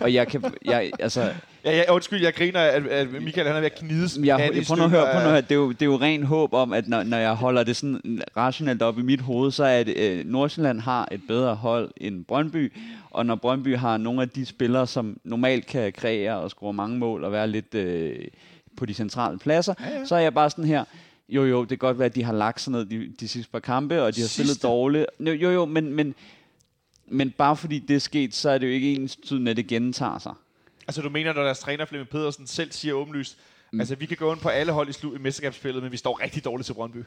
og jeg kan, jeg, altså, Ja, ja, undskyld, jeg griner, at, at Michael han er ved at knides jeg, pande i prøv nu at høre, prøv nu at. Det, er jo, det er jo ren håb om, at når, når jeg holder det sådan rationelt op i mit hoved, så er det, øh, Nordsjælland har et bedre hold end Brøndby, og når Brøndby har nogle af de spillere, som normalt kan kreere og score mange mål og være lidt øh, på de centrale pladser, ja, ja. så er jeg bare sådan her, jo jo, det kan godt være, at de har lagt sig ned de, de sidste par kampe, og de har spillet dårligt. Jo, jo, jo men, men, men bare fordi det er sket, så er det jo ikke ens tydende, at det gentager sig. Altså, du mener, når deres træner Flemming Pedersen selv siger åbenlyst, mm. altså, vi kan gå ind på alle hold i, slu- i mesterskabsspillet, men vi står rigtig dårligt til Brøndby.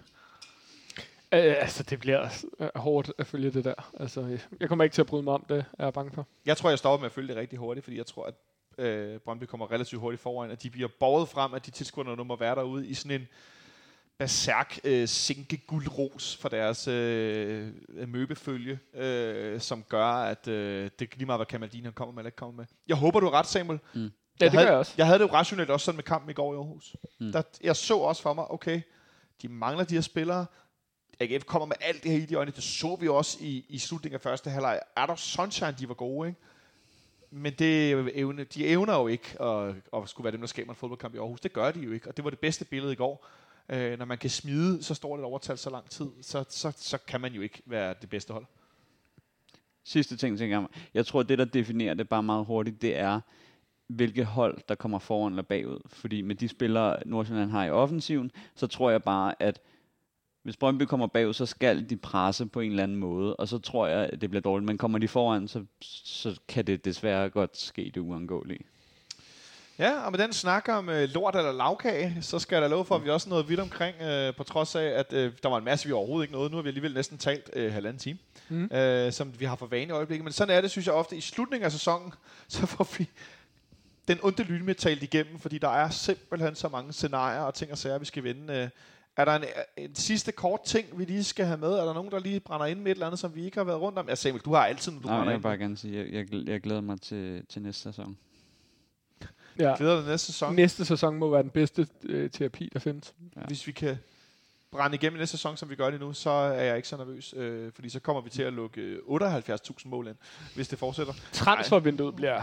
Øh, altså, det bliver hårdt at følge det der. Altså, jeg kommer ikke til at bryde mig om det, er jeg bange for. Jeg tror, jeg stopper med at følge det rigtig hurtigt, fordi jeg tror, at øh, Brøndby kommer relativt hurtigt foran, at de bliver borget frem, at de tilskuere, der nu må være derude i sådan en berserk øh, sinke guldros for deres øh, møbefølge, øh, som gør, at øh, det er lige meget, hvad Kamaldin kommer med eller ikke kommer med. Jeg håber, du er ret, Samuel. Ja, det havde, gør jeg også. Jeg havde det jo rationelt også sådan med kampen i går i Aarhus. Mm. Mm. Der, jeg så også for mig, okay, de mangler de her spillere. AGF kommer med alt det her i de øjne. Det så vi også i, i slutningen af første halvleg. Er der Sunshine, de var gode, ikke? Men det evne, de evner jo ikke at, at skulle være dem, der skaber en fodboldkamp i Aarhus. Det gør de jo ikke, og det var det bedste billede i går. Øh, når man kan smide så stort et overtal så lang tid, så, så, så kan man jo ikke være det bedste hold. Sidste ting, tænker jeg. Jeg tror, det, der definerer det bare meget hurtigt, det er, hvilke hold, der kommer foran eller bagud. Fordi med de spillere, Nordsjælland har i offensiven, så tror jeg bare, at hvis Brøndby kommer bagud, så skal de presse på en eller anden måde, og så tror jeg, at det bliver dårligt. Men kommer de foran, så, så kan det desværre godt ske det uangåelige. Ja, og med den snak om øh, lort eller lavkage, så skal jeg da love for, at vi også nåede vidt omkring, øh, på trods af, at øh, der var en masse, vi overhovedet ikke nåede. Nu har vi alligevel næsten talt øh, halvanden time, Mm. øh, som vi har for vane i øjeblikket. Men sådan er det, synes jeg ofte, i slutningen af sæsonen, *laughs* så får vi den onde lynme talt igennem, fordi der er simpelthen så mange scenarier og ting og sager, vi skal vende. Øh, er der en, en sidste kort ting, vi lige skal have med? Er der nogen, der lige brænder ind med et eller andet, som vi ikke har været rundt om? Ja, Samuel, du har altid, når du Nej, jeg brænder vil ind. bare gerne sige, jeg, jeg, jeg glæder mig til, til næste sæson. Ja. Glæder dig næste sæson. Næste sæson må være den bedste øh, terapi, der findes. Ja. hvis vi kan brænde igennem i næste sæson, som vi gør det nu, så er jeg ikke så nervøs, øh, fordi så kommer vi til at lukke øh, 78.000 mål ind, hvis det fortsætter. Transfervinduet bliver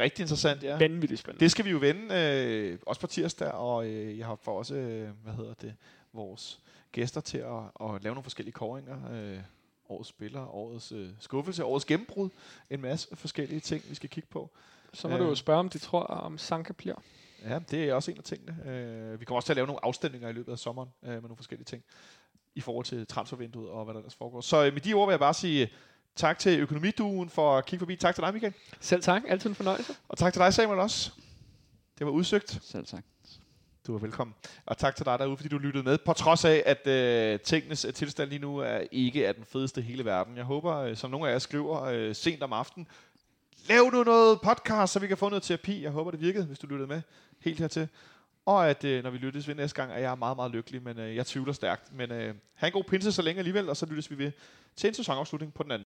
Rigtig interessant, ja. vanvittigt spændende. Det skal vi jo vende, øh, også på tirsdag, og øh, jeg har for også, øh, hvad hedder det, vores gæster til at, at lave nogle forskellige kåringer. Øh, årets spiller, årets øh, skuffelse, årets gennembrud. En masse forskellige ting, vi skal kigge på. Så må Øh. du jo spørge, om de tror, om Sanka bliver. Ja, det er også en af tingene. Øh, vi kommer også til at lave nogle afstemninger i løbet af sommeren øh, med nogle forskellige ting i forhold til transfervinduet og hvad der ellers foregår. Så øh, med de ord vil jeg bare sige tak til Økonomiduen for at kigge forbi. Tak til dig, Michael. Selv tak. Altid en fornøjelse. Og tak til dig, Samuel, også. Det var udsøgt. Selv tak. Du er velkommen. Og tak til dig derude, fordi du lyttede med. På trods af, at øh, tingenes øh, tilstand lige nu er ikke er den fedeste i hele verden. Jeg håber, øh, som nogle af jer skriver øh, sent om aftenen, lav nu noget podcast, så vi kan få noget terapi. Jeg håber, det virkede, hvis du lyttede med helt hertil. Og at øh, når vi lyttes ved næste gang, er jeg meget, meget lykkelig, men øh, jeg tvivler stærkt. Men øh, have en god pinse så længe alligevel, og så lyttes vi ved til en sæsonafslutning på den anden.